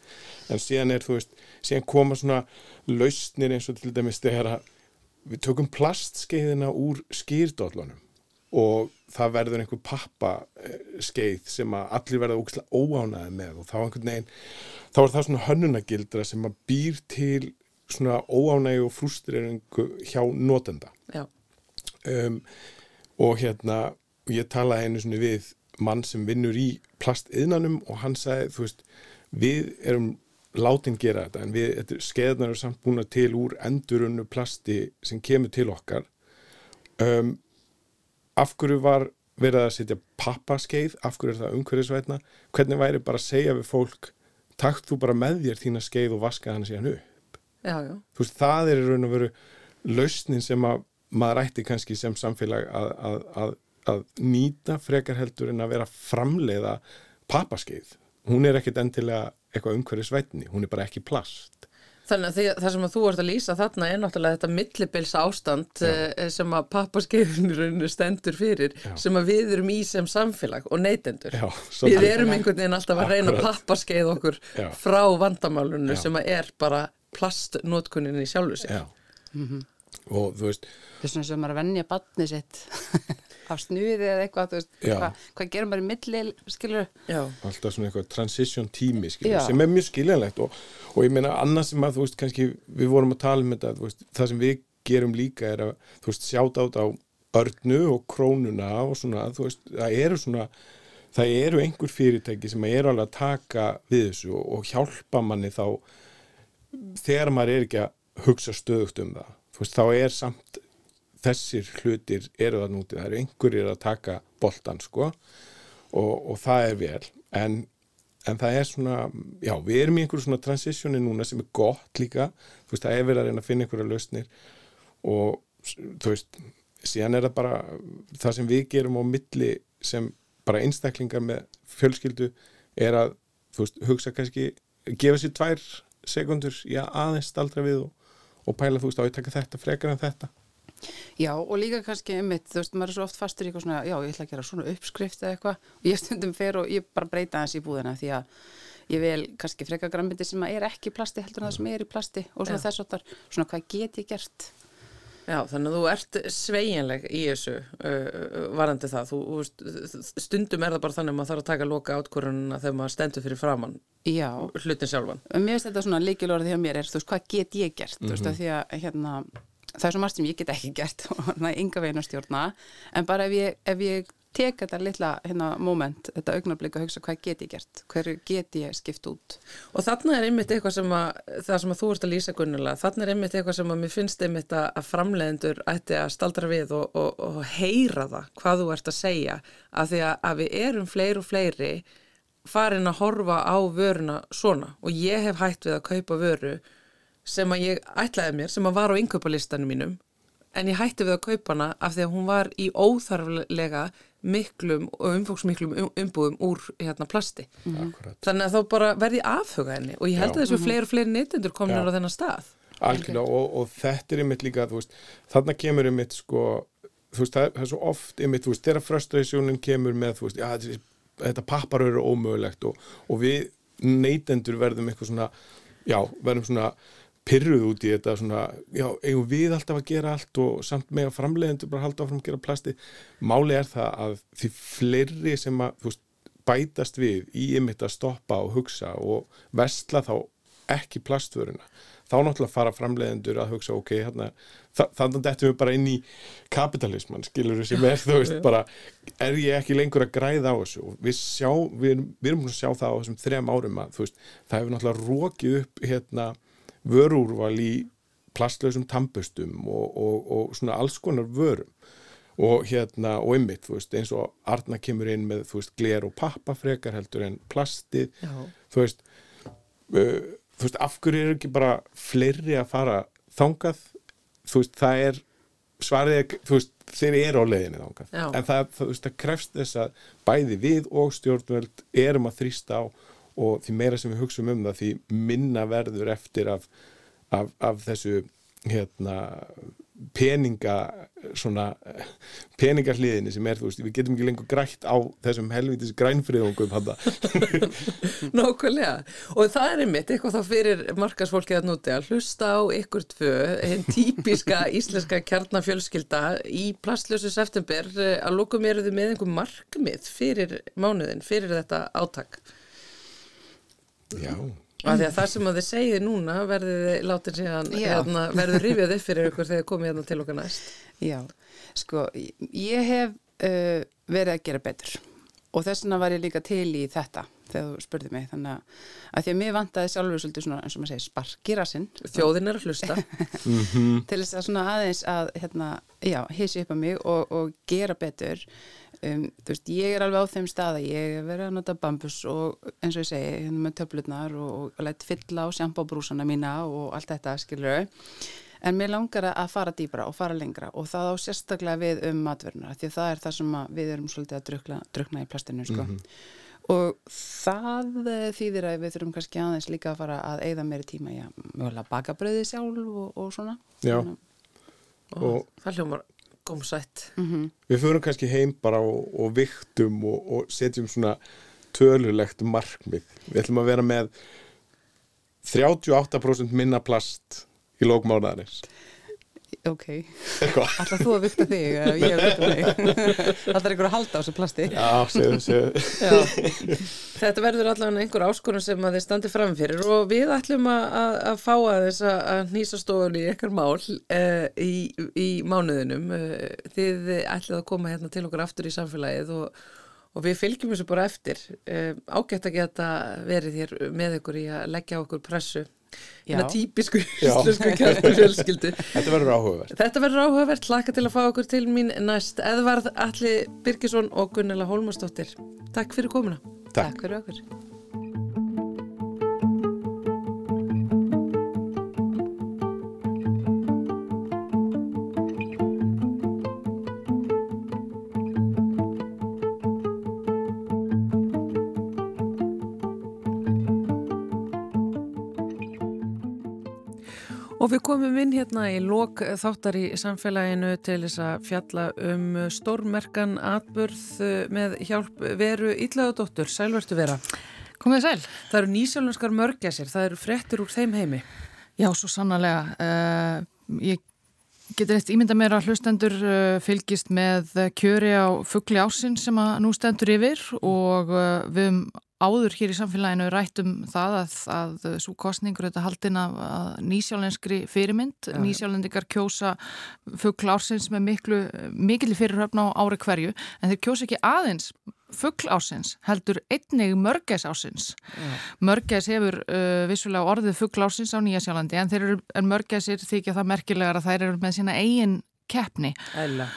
En síðan er, þú veist, síðan koma svona lausnir eins og til dæmis þegar að við tökum plastskeiðina úr skýrdóllunum og það verður einhver pappa eh, sem að allir verða ógislega óánaði með og þá einhvern veginn þá er það svona hönnunagildra sem að býr til svona óánægi og frústreringu hjá notenda um, og hérna og ég talaði einu svona við mann sem vinnur í plastiðnanum og hann sagði, þú veist, við erum látin gera þetta en við, þetta, skeiðnar eru samt búin til úr endurunnu plasti sem kemur til okkar. Um, af hverju var verið að setja pappaskeið, af hverju er það umhverfisvætna, hvernig væri bara að segja við fólk, takt þú bara með þér þína skeið og vaska hann síðan upp. Já, já. þú veist, það er raun og veru lausnin sem að maður ætti kannski sem samfélag að, að, að, að nýta frekar heldur en að vera framleiða papaskeið. Hún er ekkit endilega eitthvað umhverfis vætni, hún er bara ekki plast. Þannig að því, það sem að þú ert að lýsa þarna er náttúrulega þetta millibils ástand eh, sem að pappaskeiðinu stendur fyrir Já. sem að við erum í sem samfélag og neytendur. Já, Við erum einhvern veginn alltaf að reyna pappaskeið okkur Já. frá vandamálunu Já. sem að er bara plastnótkuninni í sjálfu sér. Já. Og þú veist, það er svona sem maður að venja batni sitt af snuði eða eitthvað, veist, Já. hvað, hvað gerir maður í milli, skilur Já. alltaf svona eitthvað transition tími skilur, sem er mjög skiljanlegt og, og ég meina annað sem að þú veist kannski við vorum að tala um þetta veist, það sem við gerum líka er að þú veist sjáta át á örnu og krónuna og svona þú veist það eru svona það eru einhver fyrirtæki sem eru alveg að taka við þessu og, og hjálpa manni þá þegar maður er ekki að hugsa stöðugt um það veist þá er samt þessir hlutir eru það núti, það eru einhverjir að taka boltan sko og, og það er vel. En, en það er svona, já við erum í einhverju svona transitioni núna sem er gott líka. Þú veist það er verið að reyna að finna einhverja lausnir. Og þú veist síðan er það bara það sem við gerum á milli sem bara einstaklingar með fjölskyldu er að þú veist hugsa kannski, gefa sér tvær sekundur, já aðeins staldra við og, og pæla þú veist á ég taka þetta frekar en þetta. Já, og líka kannski einmitt, þú veist, maður er svo oft fastur í eitthvað svona, já, ég ætla að gera svona uppskrift eða eitthvað. Og ég stundum fer og ég bara breyta hans í búðina því að ég vel kannski freka grambindi sem er ekki plasti heldur en það sem er í plasti og svona Já. þess áttar, svona hvað get ég gert Já, þannig að þú ert sveigjanleg í þessu uh, varandi það. Þú, stundum er það bara þannig að maður þarf að taka loka átkvörununa þegar maður stendur fyrir framann Já, hlutin sjálfan. En mér finnst þetta svona líkilorðið hjá mér er, þú veist, hvað get ég gert, þú veist, Mhm. af því að, hérna, það er svo margt sem ég get ekki gert og það er ynga veginn að stjórna, en bara ef ég, ef ég tek þetta litla, hérna, moment, þetta augnablik að hugsa hvað get ég gert, hverju get ég skipt út. Og þarna er einmitt eitthvað sem að, það sem að þú ert að lýsa gunnulega, þarna er einmitt eitthvað sem að mér finnst einmitt að framleiðendur ætti að staldra við og, og, og heyra það, hvað þú ert að segja, að því að, að við erum fleiri og fleiri farin að horfa á vöruna svona. Og ég hef hætt við að kaupa vöru sem að ég ætlaði mér, sem að var á innkaupalistanum mínum, en ég hætti við að kaupa hana af því að hún var í óþarflega miklum og umfóksmiklum um- umbúðum úr hérna plasti. Akkurat. Þannig að þá bara verði afhuga henni og ég held Já. að þessu fleiri og fleiri neytendur komin Já. á þennan stað. Algjörlega og, og þetta er einmitt líka, þú veist, þarna kemur einmitt sko, þú veist, það er, það er svo oft einmitt, þú veist, þegar frustrationin kemur með, þessi- þetta pappar eru ómögulegt og, og við neytendur verðum eitthvað svona, já, verðum svona pyrruð út í þetta svona, já, eigum við alltaf að gera allt og samt með að framleiðendur bara halda áfram að gera plasti. Máli er það að því fleiri sem að, þú veist, bætast við í einmitt að stoppa og hugsa og vesla þá ekki plastvöruna þá náttúrulega fara framleiðendur að hugsa ok, hérna, þa þannig dettum við bara inn í kapitalisman, skilur við sem er þú veist, bara, er ég ekki lengur að græða á þessu og við sjá við, við erum að sjá það á þessum þrem árum að þú veist, það hefur náttúrulega rókið upp hérna, vörúrval í plastlausum tampustum og, og, og svona alls konar vörum og hérna, og ymmit, þú veist, eins og Arna kemur inn með, þú veist, gler og pappa frekar heldur en plastið Já. þú veist uh, þú veist, af hverju eru ekki bara fleiri að fara þangað þú veist, það er svarið, er, þú veist, þeir eru á leiðinni þangað, Já. en það, það, þú veist, það krefst þess að bæði við og stjórnvöld erum að þrýsta á og því meira sem við hugsum um það því minna verður eftir af, af, af þessu hérna peninga svona peningahliðinni sem er, þú veist, við getum ekki lengur grætt á þessum helvitis grænfriðungum Nákvæmlega. Og það er einmitt eitthvað þá fyrir markasfólkið að núti að hlusta á ykkur tvö, hinn típiska íslenska kjarnafjölskylda í plastlösu september eh, að lókum eru þið með einhver markmið fyrir mánuðin, fyrir þetta átak. Já, Og að að það sem að þið segið núna þið látið síðan, hérna, verður rifjað upp fyrir ykkur þegar þið komið hérna til okkar næst. Já, sko, ég hef uh, verið að gera betur. Og þess vegna var ég líka til í þetta þegar þú spurði mig, þannig að, að því að mér vantaði sjálfur svolítið svona, eins og maður segir, sparkirasinn Þjóðin er að hlusta. til þess að svona aðeins að, hérna, já, hissi upp á mig og, og gera betur um, þú veist, ég er alveg á þeim stað að ég hef verið að nota bambus og eins og ég segi, hérna með töflutnar og, og lætt fylla á sjampábrúsana mína og allt þetta, skilur en mér langar að fara dýbra og fara lengra og það á sérstaklega við um matverðunar, því að það er það sem að við erum svolítið að drukna, drukna í plastinu, sko. Og það eh, þýðir að við þurfum kannski aðeins líka að fara að eigða meiri tíma í að mögulega baka bröðið sjálf og, og svona. Já. Þannig Og Og- það hljómar gómsætt. við förum kannski heim bara og, og viktum og, og setjum svona tölulegt markmið. Við ætlum að vera með 38% minna plast í lókmánaðarins. Ok, ætlar þú að vikta þig eða ég að vikta þig ætlar ykkur að halda á þessu plasti Já, segðu. Já, þetta verður allavega einhver áskorun sem að þið standi framfyrir og við ætlum að, að, að fá að þess að, nýsa stofun í ekkar mál uh, í, í mánuðinum. Uh, þið ætlið að koma hérna til okkur aftur í samfélagið og, og við fylgjum þessu bara eftir. Uh, ágætt að geta verið hér með ykkur í að leggja okkur pressu. Hérna típisku íslensku kjartu fjölskyldu. Þetta verður áhugavert. Þetta verður áhugavert, hlaka til að fá okkur til mín næst. Eðvarð Alli Birgisson og Gunnela Hólmarsdóttir. Takk fyrir komuna. Takk. Takk fyrir okkur Og við komum inn hérna í lok þáttar í samfélaginu til þess að fjalla um stórmerkan atburð með hjálp veru Íllaðadóttur. Sælvertu vera. Komið sæl. Það eru nýsjálfnarskar mörgæsir, það eru frettir úr þeim heimi. Já, svo sannarlega. Uh, ég getur eitt ímynda mér að hlustendur uh, fylgist með kjöri á fuggli ásin sem að nú stendur yfir og uh, við um áður hér í samfélaginu rættum það að, að svo kostningur þetta haldin af nýsjálenskri fyrirmynd, ja. nýsjálendikar kjósa fuggl ársins með miklu, mikil fyrirhöfn á ári hverju en þeir kjósa ekki aðeins fuggl ásins heldur einnig mörgæs ásins ja. mörgæs hefur uh, vissulega orðið fuggl ásins á Nýjasjálandi en en mörgæsir þykja það merkilegar að þær eru með sína eigin keppni Æla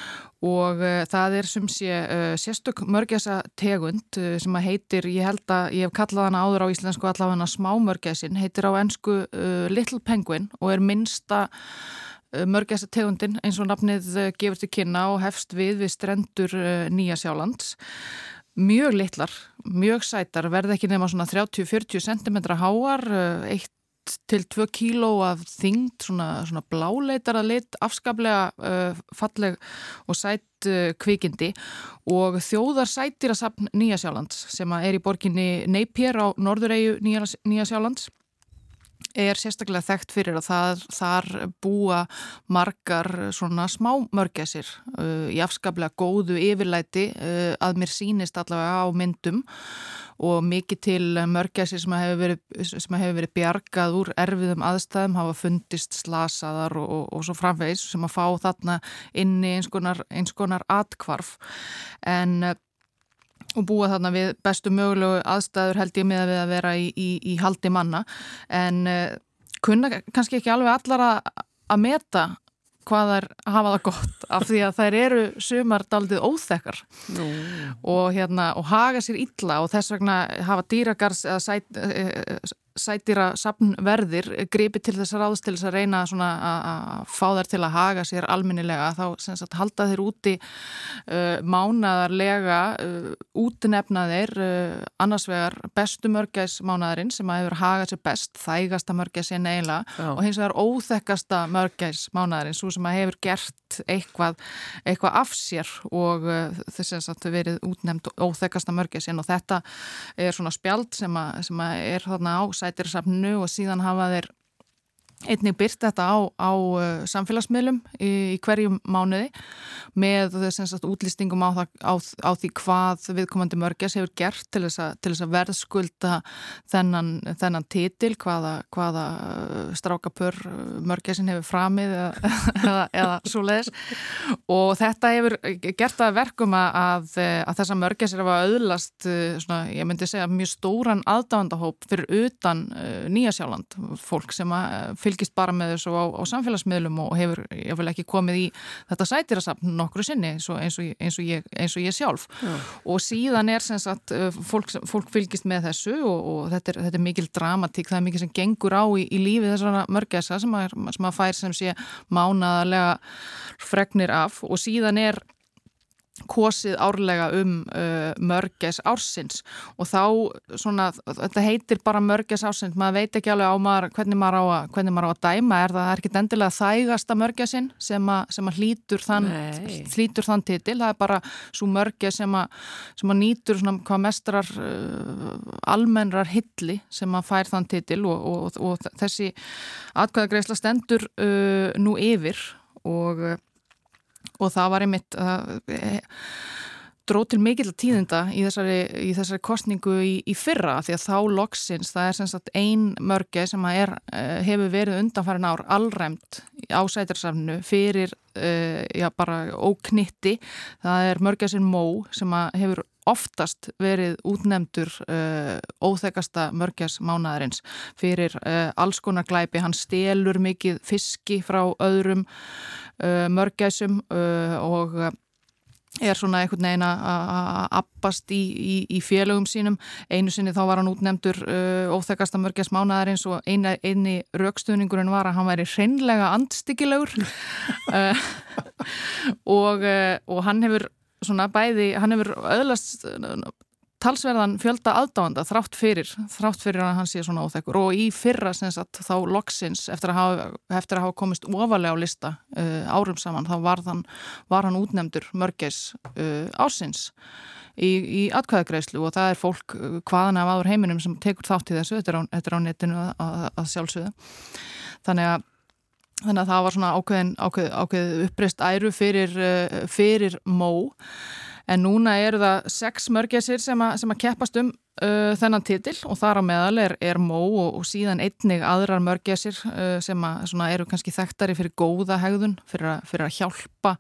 og uh, það er sem sé uh, sérstök mörgæsa tegund uh, sem að heitir, ég held að ég hef kallað hana áður á íslensku allavega smámörgæsin, heitir á ennsku Little Penguin og er minsta mörgæsa tegundin eins og nafnið gefur til kynna og hefst við við strendur Nýja Sjálands. Mjög litlar, mjög sætar verð ekki nema svona 30-40 cm háar, eitt til 2 kíló af þyngd, svona, svona bláleitara lit, afskaplega uh, falleg og sætt uh, kvikindi. Og þjóðar sættir að sapn Nýjasjálands sem er í borginni Neipér á norðureyju Nýjasjálands er sérstaklega þekkt fyrir að það, þar búa margar svona smá mörgæsir uh, í afskaplega góðu yfirlæti uh, að mér sínist allavega á myndum og mikið til mörgæsir sem hefur verið, hef verið bjargað úr erfiðum aðstæðum, hafa fundist slasaðar og, og, og svo framvegis sem að fá þarna inni eins konar, eins konar atkvarf en og búa þarna við bestu mögulegu aðstæður held ég með að við að vera í, í, í haldi manna en uh, kunna kannski ekki alveg allar að, að meta hvað þær hafa það gott af því að þær eru sumar daldið óþekkar Nú. og hérna og haga sér illa og þess vegna hafa dýragars eða sæt, sætira sapnverðir gripi til þess að ráðst til þess að reyna að fá þær til að haga sér alminnilega þá sagt, halda þeir úti uh, mánadarlega uh, útnefna þeir uh, annars vegar bestu mörgæs mánadarinn sem að hefur hagað sér best þægasta mörgæs en eiginlega og hins vegar óþekkasta mörgæs mánadarinn svo sem að hefur gert eitthvað, eitthvað af sér og þess að verið útnefnd óþekkasta mörgæs og þetta er svona spjald sem að, sem að er þarna á sætirsafnu og síðan hafa þeir einnig byrt þetta á, á uh, samfélagsmiðlum í, í hverjum mánuði með sagt, útlýstingum á, á, á því hvað viðkomandi mörgjas hefur gert til þess, a, til þess að verðskulda þennan, þennan titil hvaða, hvaða uh, strákapör uh, mörgjasin hefur framið eða, eða, eða svo leiðis og þetta hefur gert að verkum að, að þessa mörgjas er að auðlast, svona, ég myndi segja mjög stóran aðdándahóp fyrir utan Nýjasjáland fólk sem að fylgist bara með þessu á, á samfélagsmiðlum og hefur, vil ekki komið í þetta sætirasafn nokkru sinni eins og, eins og, eins og, ég, eins og ég sjálf Já. og síðan er sem sagt uh, fólk, fólk fylgist með þessu og þetta er, þetta er mikil dramatík, það er mikil sem gengur á í, í lífi þessara mörgæsa sem sem að fær sem sé mánaðarlega fregnir af og síðan er kosið árlega um uh, mörgæs ársins. Og þá svona, þetta heitir bara mörgæs ársins, maður veit ekki alveg á maður, hvernig, maður á að, hvernig maður á að dæma. Er það, er ekki endilega þægasta mörgæsin sem að, sem að hlýtur þann hlýtur þann titil, það er bara svo mörgæs sem að, sem að nýtur svona hvað mestrar uh, almennrar hilli sem að fær þann titil. Og, og, og, þessi atkvæðagreisla stendur uh, nú yfir. Og og það var einmitt uh, dróð til mikill tíðinda í þessari, í þessari kostningu í, í fyrra því að þá loksins, það er sem sagt ein mörge sem er, uh, hefur verið undanfærin ár allræmt á sætarsafnu fyrir uh, já, bara óknitti, það er mörge sem mó sem hefur oftast verið útnemdur uh, óþekasta mörgjars mánaðarins fyrir uh, alls konar glæpi, hann stelur mikið fiski frá öðrum uh, mörgjæsum uh, og uh, er svona einhvern veginn að appast í, í, í félögum sínum. Einu sinni þá var hann útnemdur uh, óþekasta mörgjast mánadarins og eini, eini raukstuðningurinn var að hann væri hreinlega andstyggilegur. Uh, og, uh, og hann hefur svona bæði, hann hefur öðlast talsverðan fjölda aðdáanda þrátt fyrir, þrátt fyrir að hann sé svona óþekkur. Og í fyrra sagt, þá loksins eftir að hafa, eftir að hafa komist ofalega á lista uh, árum saman þá var hann, var hann útnemdur mörgis uh, ásins í, í atkvæðagreislu og það er fólk uh, hvaðan af áður heiminum sem tekur þátt í þessu, þetta er á, þetta er á netinu að, að, að sjálfsögðu. Þannig að þannig að það var svona ákveðin, ákveð, ákveð uppreist æru fyrir, uh, fyrir mó en núna eru það sex mörgæsir sem, sem að keppast um uh, þennan titil og þar á meðal er, er mó og, og síðan einnig aðrar mörgæsir uh, sem að, eru kannski þekktari fyrir góða hegðun, fyrir, a, fyrir að hjálpa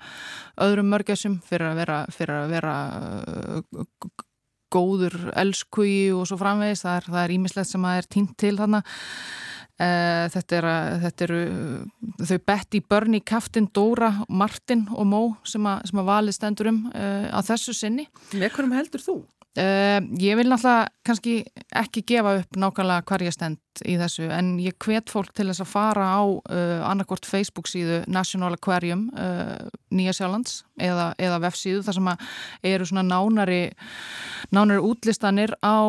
öðrum mörgæsum, fyrir að vera, fyrir að vera uh, góður elskugi og svo framvegis, það er ímislegt sem að er tínt til þarna Uh, þetta, er, þetta eru þau Betty, Bernie, Kaftin, Dóra Martin og Mó sem að, sem að valið stendur um uh, að þessu sinni Með hverjum heldur þú? Uh, ég vil náttúrulega kannski ekki gefa upp nákvæmlega hvar ég stend í þessu en ég hvet fólk til þess að fara á annarkort Facebook síðu National Aquarium Nýja Sjálands eða, eða vefsíðu þar sem eru svona nánari nánari útlistanir á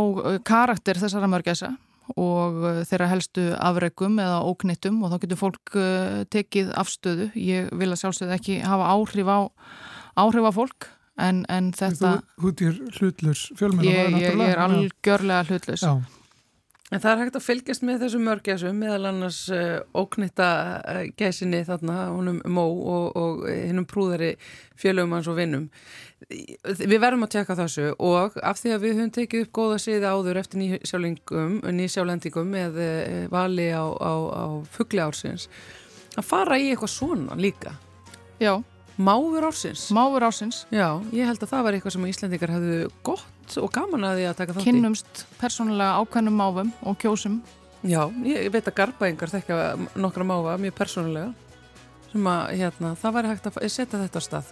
karakter þessara mörgæsa og uh, þeirra helstu afregum eða óknittum og þá getur fólk uh, tekið afstöðu. Ég vil að sjálfsögðu ekki hafa áhrif á, áhrif á fólk en, en þetta... Þú er hlutlurs fjölmenn ég, ég, ég er algjörlega hlutlurs. Já. En það er hægt að fylgjast með þessu mörgjæsum meðal annars uh, óknitta uh, gæsinni þarna, honum Mó og, og hinnum prúðari fjölum hans og vinnum. Við verðum að tjekka þessu og af því að við höfum tekið upp góða siði áður eftir nýsjálendingum með uh, vali á, á, á fuggli ársins að fara í eitthvað svona líka. Já. Máfur ársins. Máfur ársins. Já, ég held að það var eitthvað sem Íslandikar hefðu gott og gaman að því að taka þátt í. Kynnumst persónulega ákveðnum máfum og kjósum. Já, ég veit að garbaengar þekka nokkra máfa mjög persónulega sem að hérna, það væri hægt að setja þetta á stað.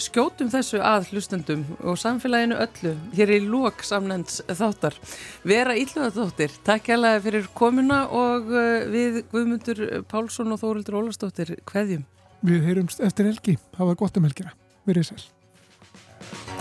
Skjótum þessu að hlustendum og samfélaginu öllu hér í lók samnends þáttar. Vera ílluðatóttir, takk hérlega fyrir komuna og uh, við Guðmundur Pálsson og Þórildur Ólastóttir, hveðjum. Við heyrumst eftir helgi, hafa gott um helgina. Verið sæl.